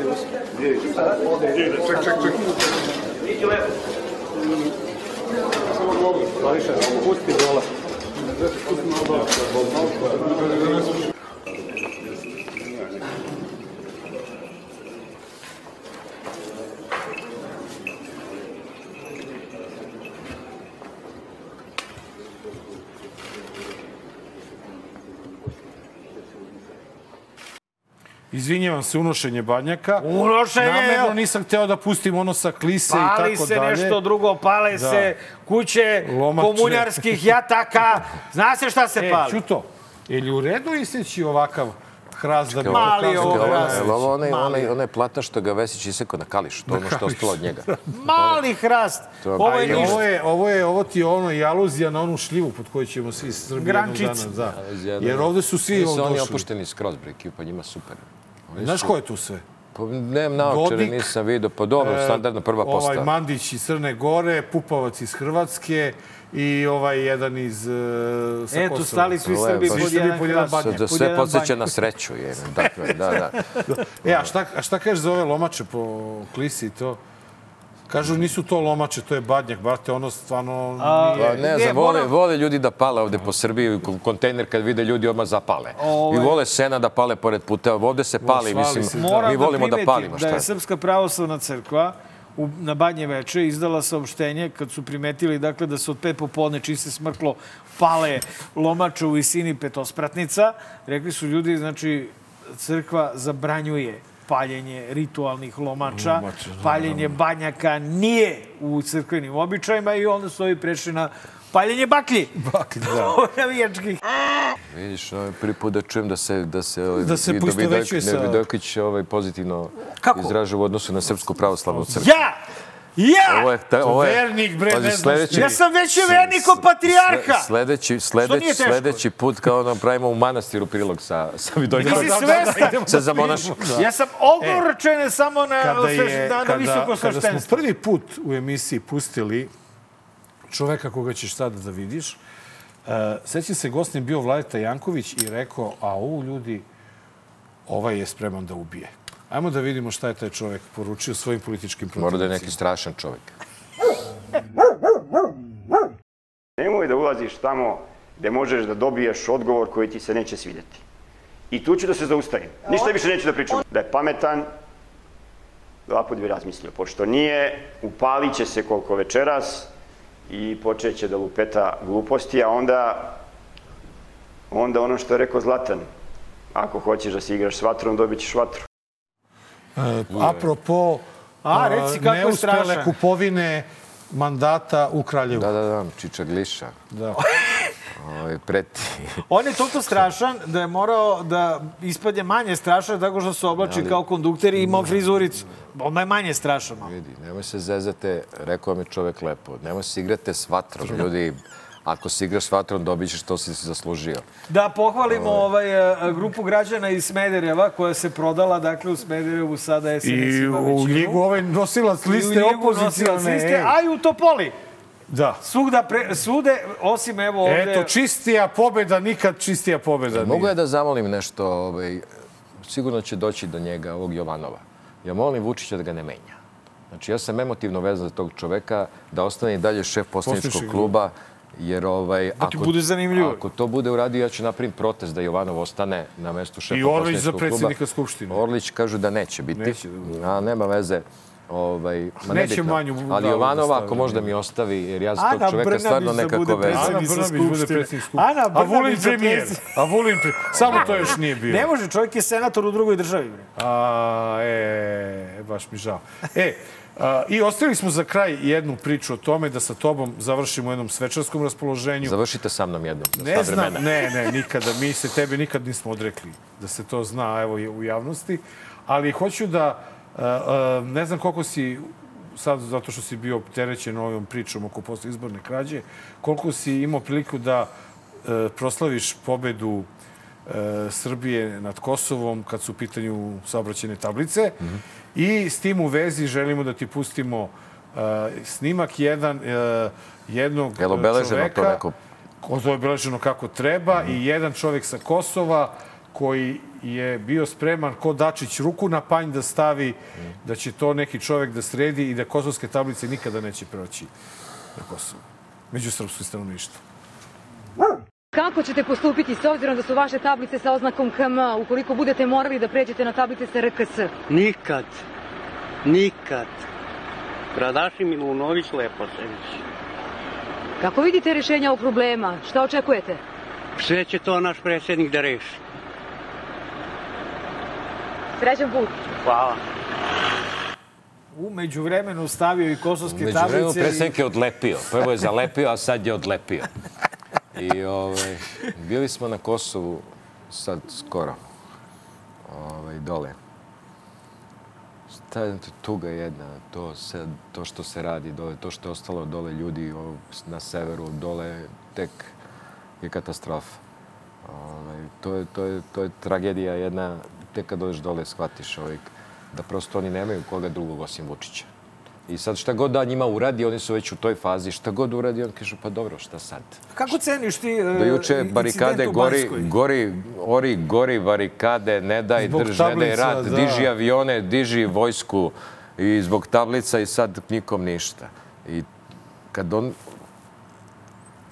Ček, ček, ček. Samo ga ovdje. Pusti dola. Izvinjavam se, unošenje badnjaka. Unošenje, Namerno nisam hteo da pustim ono sa klise i Pali tako se dalje. nešto drugo, pale Da. se kuće Lomače. komunjarskih jataka. Zna se šta se E, pali? Čuto, je li u redu iseći ovakav hrast da bi Mali pokazao ovo da je hrast. Ovo onaj, onaj, onaj plata što ga Vesić isekao na kališ, to ono što ostalo od njega. Mali hrast. Ovo je I ništa. ovo je, ovo je, ovo ti je ono i aluzija na onu šljivu pod koju ćemo svi iz Srbije jednog dana. Da. Jer ovde su svi ovde oni opušteni skroz, bre, ekipa njima super. Oni Znaš su- ko je tu sve? Pa nemam naočare, nisam vidio. Pa dobro, E, standardna prva Ovaj postava. Mandić iz Crne Gore, Pupovac iz Hrvatske i ovaj jedan iz uh, sa Eto, stali svi Srbi pod jedan pod jedan badnjak. Da sve podsjeća na sreću. Je. Dakle, da, da. E, a šta, a šta kažeš za ove lomače po klisi i to? Kažu nisu to lomače, to je badnjak, brate, ono stvarno A, nije... Pa ne znam, vole, moram- vole ljudi da pale ovde po Srbiji, ko- kontejner kad vide ljudi odmah zapale. Ovo I je- vole sena da pale pored puta, ovde se pali, mislim, se, Moram mi volimo da, primetim palimo, da šta je je? Srpska pravoslavna crkva u, na Badnje veče izdala saopštenje kad su primetili dakle, da se od pet popodne čim se smrklo pale lomače u visini petospratnica. Rekli su ljudi, znači, crkva zabranjuje paljenje ritualnih lomača, Lomača, da, paljenje banjaka nije u crkvenim običajima i onda su ovi prešli na paljenje baklji. Baklji, da. Navijačkih. Vidiš, ovaj, prvi put da čujem da se, da se ovaj, Da se Vidojk- sa- ne, Vidojković ovaj, pozitivno Kako? izražava u odnosu na Srpsku pravoslavnu crkvu. Ja! Ja! Ovo je, ta, ovo je, Vernik, bre, pazi, sledeći. Ja sam veći vernik od patrijarha! Sledeći, sledeći, sledeći put kao nam pravimo u manastiru prilog sa, sa Vidojkovićem. Nisi svestan? Se zamonaš. Ja sam ogorčen samo na, kada, sve- je, na, kada, visoko kada smo prvi put u emisiji pustili čoveka koga ćeš sada da vidiš, uh, sećam se, gostin bio Vladeta Janković i rekao, a u ljudi, ovaj je spreman da ubije. Ajmo da vidimo šta je taj čovek poručio svojim političkim Mora da je protivnicima. neki strašan čovjek. Nemoj da ulaziš tamo gde možeš da dobiješ odgovor koji ti se neće svidjeti. I tu ću da se zaustavim. Ništa više neću da pričam. Da je pametan, dva put bi razmislio. Pošto nije, upalit će se koliko večeras i počeće da lupeta gluposti, a onda, onda ono što je rekao Zlatan, ako hoćeš da se igraš s vatrom, dobit ćeš vatru. Uh, apropo A, reci kako je neuspele strašan. kupovine mandata u Kraljevu. Da, da, da, Čiča Gliša. Da. Ovaj, preti. On je toliko strašan da je morao da ispadne manje strašan tako što se oblači kao kondukter i imao frizuricu. Odmah je manje strašan. malo. Vidi, nemoj se zezate, rekao mi čovek lepo, nemoj se igrate s vatrom, ljudi. Ako se igraš s vatrom, dobit ćeš što si si zaslužio. Da pohvalimo ovaj, e, grupu građana iz Smedereva koja se prodala, dakle u Smederevu sada SNS I ima u ligu ovaj nosilac I u liste opozicijalne. liste, a i u Topoli. Da. Svugda, pre, svude, osim evo ovde... Eto, čistija pobeda, nikad čistija pobeda. Mogu ja da zamolim nešto, ovaj, sigurno će doći do njega, ovog Jovanova. Ja molim Vučića da ga ne menja. Znači, ja sam emotivno vezan za tog čoveka, da ostane i dalje šef poslaničkog Poslaničkog kluba, jer ovaj, Da ti bude zanimljivo. Ako to bude uradio, ja ću napravim protest da Jovanov ostane na mestu šefa I Orlić za kluba. predsjednika Skupštine. Orlić kažu da neće biti. Neće, A, nema veze. Ovaj, ma Neće nebitno. manju Ali da Jovanova, ako možda mi ostavi, jer ja za tog čoveka Brnabić stvarno da nekako vezan. Ana Brnabić bude predsjednik Skupštine. Ana A Vulin Brnabić premijer. A Vulin premijer. Samo to još nije bio. Ne može, čovjek je senator u drugoj državi. A, e, baš mi žao. E, I ostavili smo za kraj jednu priču o tome da sa tobom završimo u jednom svečarskom raspoloženju. Završite sa mnom jednom. Ne znam, vremena. ne, ne, nikada. Mi se tebe nikad nismo odrekli da se to zna evo, u javnosti. Ali hoću da, ne znam koliko si, sad zato što si bio opterećen ovom pričom oko posle izborne krađe, koliko si imao priliku da uh, proslaviš pobedu uh, Srbije nad Kosovom kad su u pitanju saobraćene tablice. Mhm. I s tim u vezi želimo da ti pustimo uh, snimak jedan uh, jednog Jel obeleženo to neko? ko je obeleženo kako treba i jedan čovjek sa Kosova koji je bio spreman ko Dačić ruku na panj da stavi da će to neki čovjek da sredi i da kosovske tablice nikada neće proći na Kosovo. Među srpskom stanovništvu. Kako ćete postupiti s obzirom da su vaše tablice sa oznakom KM ukoliko budete morali da pređete na tablice sa RKS? Nikad. Nikad. Radaši Milunović Leposević. Kako vidite rješenja ovog problema? Šta očekujete? Sve će to naš predsjednik da reši. Srećan put. Hvala. U međuvremenu stavio i kosovske vremenu tablice. i- predsjednik je odlepio. Prvo je zalepio, a sad je odlepio. I ovaj, bili smo na Kosovu sad skoro. Ovaj, dole. Šta je tuga jedna, to, se, to što se radi dole, to što je ostalo dole ljudi na severu, dole tek je katastrofa. Ovaj, to, je, to, je, to je tragedija jedna, tek kad dođeš dole shvatiš ovaj, da prosto oni nemaju koga drugog osim Vučića. I sad šta god da njima uradi, oni su već u toj fazi, šta god uradi, on kaže, pa dobro, šta sad? Kako ceniš ti e, Do juče barikade gori, gori, ori, gori barikade, ne daj Zbog drž, ne daj tablica, rat, da. diži avione, diži vojsku i zbog tablica i sad nikom ništa. I kad on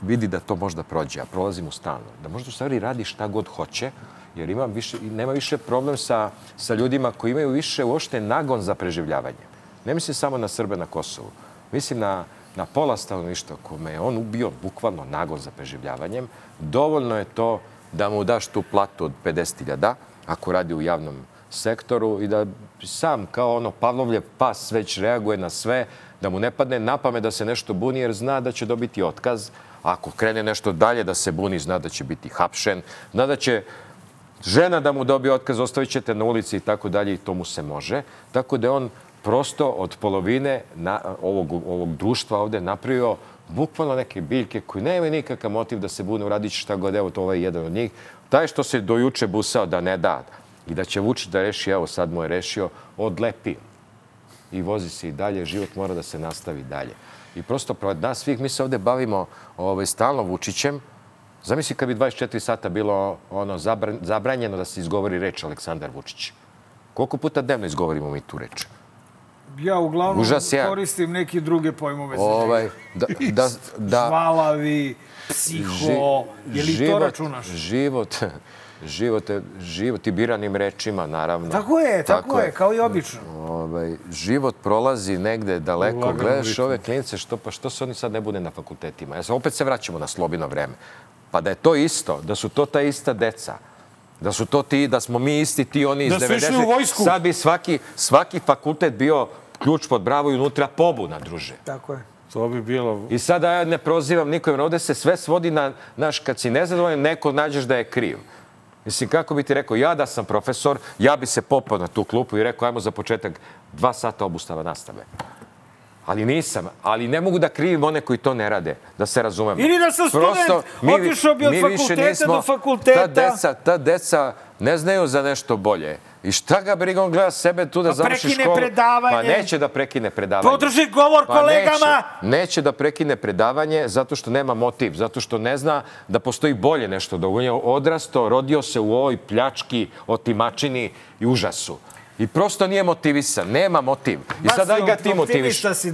vidi da to možda prođe, a prolazi mu stalno, da možda u stvari radi šta god hoće, jer ima više, nema više problem sa, sa ljudima koji imaju više uopšte nagon za preživljavanje. Ne mislim samo na Srbe na Kosovu. Mislim na, na pola stanovništva kome je on ubio bukvalno nagon za preživljavanjem. Dovoljno je to da mu daš tu platu od 50.000 ako radi u javnom sektoru i da sam kao ono Pavlovljev pas već reaguje na sve, da mu ne padne na pamet da se nešto buni jer zna da će dobiti otkaz. Ako krene nešto dalje da se buni, zna da će biti hapšen, zna da će žena da mu dobije otkaz, ostavit ćete na ulici i tako dalje i to mu se može. Tako da on prosto od polovine na, ovog, ovog društva ovde napravio bukvalno neke biljke koji nemaju nikakav motiv da se bune, uradit će šta god, evo to ovaj je jedan od njih. Taj što se dojuče busao da ne da i da će Vučić da reši, evo sad mu je rešio, odlepio. I vozi se i dalje, život mora da se nastavi dalje. I prosto pred nas svih mi se ovde bavimo ovaj, stalno Vučićem, Zamisli kad bi 24 sata bilo ono zabran, zabranjeno da se izgovori reč Aleksandar Vučić. Koliko puta dnevno izgovorimo mi tu reč? Ja uglavnom Užas je. koristim neke druge pojmove Ovaj, da, da, da, Žvalavi, psiho, je li to računaš? Život, život, život i biranim rečima, naravno. Tako je, tako, je, kao i obično. Ovaj, život prolazi negde daleko. laganom Gledaš ritmu. ove klinice, što, pa što se oni sad ne bude na fakultetima? Ja sam, opet se vraćamo na slobino vreme. Pa da je to isto, da su to ta ista deca, da su to ti, da smo mi isti ti oni iz Da su išli 90. u vojsku. Sad bi svaki, svaki fakultet bio ključ pod bravo i unutra pobuna, druže. Tako je. To bi bilo... I sada ja ne prozivam nikom, ovde se sve svodi na, naš, kad si nezadovoljan, neko nađeš da je kriv. Mislim, kako bi ti rekao, ja da sam profesor, ja bi se popao na tu klupu i rekao, ajmo za početak dva sata obustava nastave. Ali nisam. Ali ne mogu da krivim one koji to ne rade, da se razumemo. Ili da sam student, otišao bi od mi fakulteta nismo- do fakulteta. Ta deca, ta deca ne znaju za nešto bolje. I šta ga briga, on gleda sebe tu da Pa završi školu. predavanje. Pa neće da prekine predavanje. Podrži govor kolegama. Neće, neće da prekine predavanje zato što nema motiv, zato što ne zna da postoji bolje nešto. Da on je odrastao, rodio se u ovoj pljački, otimačini i užasu. I prosto nije motivisan, nema motiv. I sad daj ga ti motiviš. Si.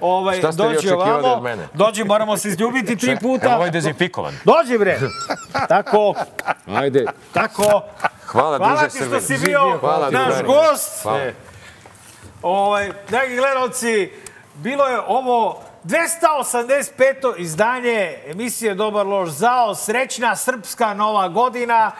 Ovaj, Šta ste vi dođi očekivali ovamo, od mene? dođi, moramo se izljubiti tri puta. Evo, ovo je dezinfikovan. Dođi bre. Tako, Ajde. tako. Hvala, Hvala druže ti što si bio Hvala, naš drugare. gost. Hvala. Ovaj, dragi gledalci, bilo je ovo 285. izdanje emisije Dobar loš zao, srećna srpska nova godina.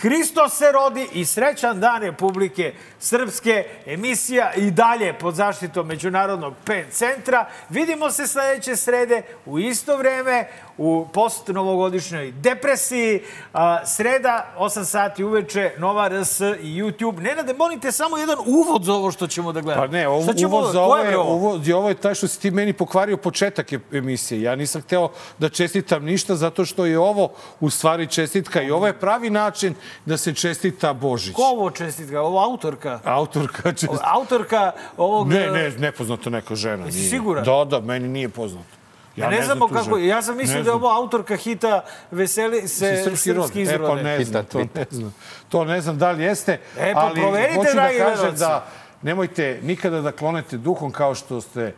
Hristo se rodi i srećan dan Republike Srpske. Emisija i dalje pod zaštitom Međunarodnog PEN centra. Vidimo se sledeće srede u isto vreme u post-novogodišnjoj depresiji. A, sreda, 8 sati uveče, Nova RS i YouTube. Nenade, molite samo jedan uvod za ovo što ćemo da gledamo. Pa ne, ovo, ćemo- uvod za ovo je uvod, ovo je taj što si ti meni pokvario početak e- emisije. Ja nisam hteo da čestitam ništa zato što je ovo u stvari čestitka i ovo je pravi način da se čestita Božić. Ko ovo čestitka? Ovo autorka? Autorka čestitka. Autorka ovog... Ne, ne, nepoznato neka žena. Jesi siguran? Da, da, meni nije poznato. Ja ne, znam znamo tu kako... Ja sam mislio Ne da je znam. ovo autorka hita Veseli se srpski srpski E, izrod. pa ne znam, to ne znam. To ne znam da li jeste, E, pa ali proverite, hoću da kažem da nemojte nikada da klonete duhom kao što ste e,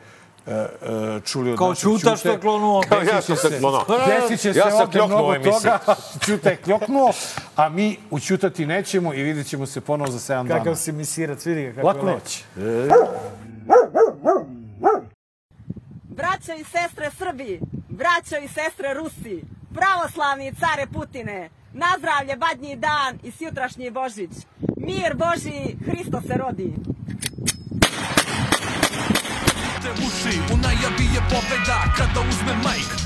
e, čuli od Kao našeg Ćute. što je klonuo. Kao ja sam se klonuo. Desit će se Ja ovde mnogo toga. Ćuta je kljoknuo, a mi učutati nećemo i vidjet ćemo se ponovo za 7 dana. Kakav si misirac, vidi ga kako Laku je noć. Braćo i sestre Srbi, braćo i sestre Rusi, pravoslavni care Putine, nazdravlje badnji dan i sjutrašnji Božić. Mir Boži, Hristo se rodi. te uši U najavi je pobeda kada uzme majk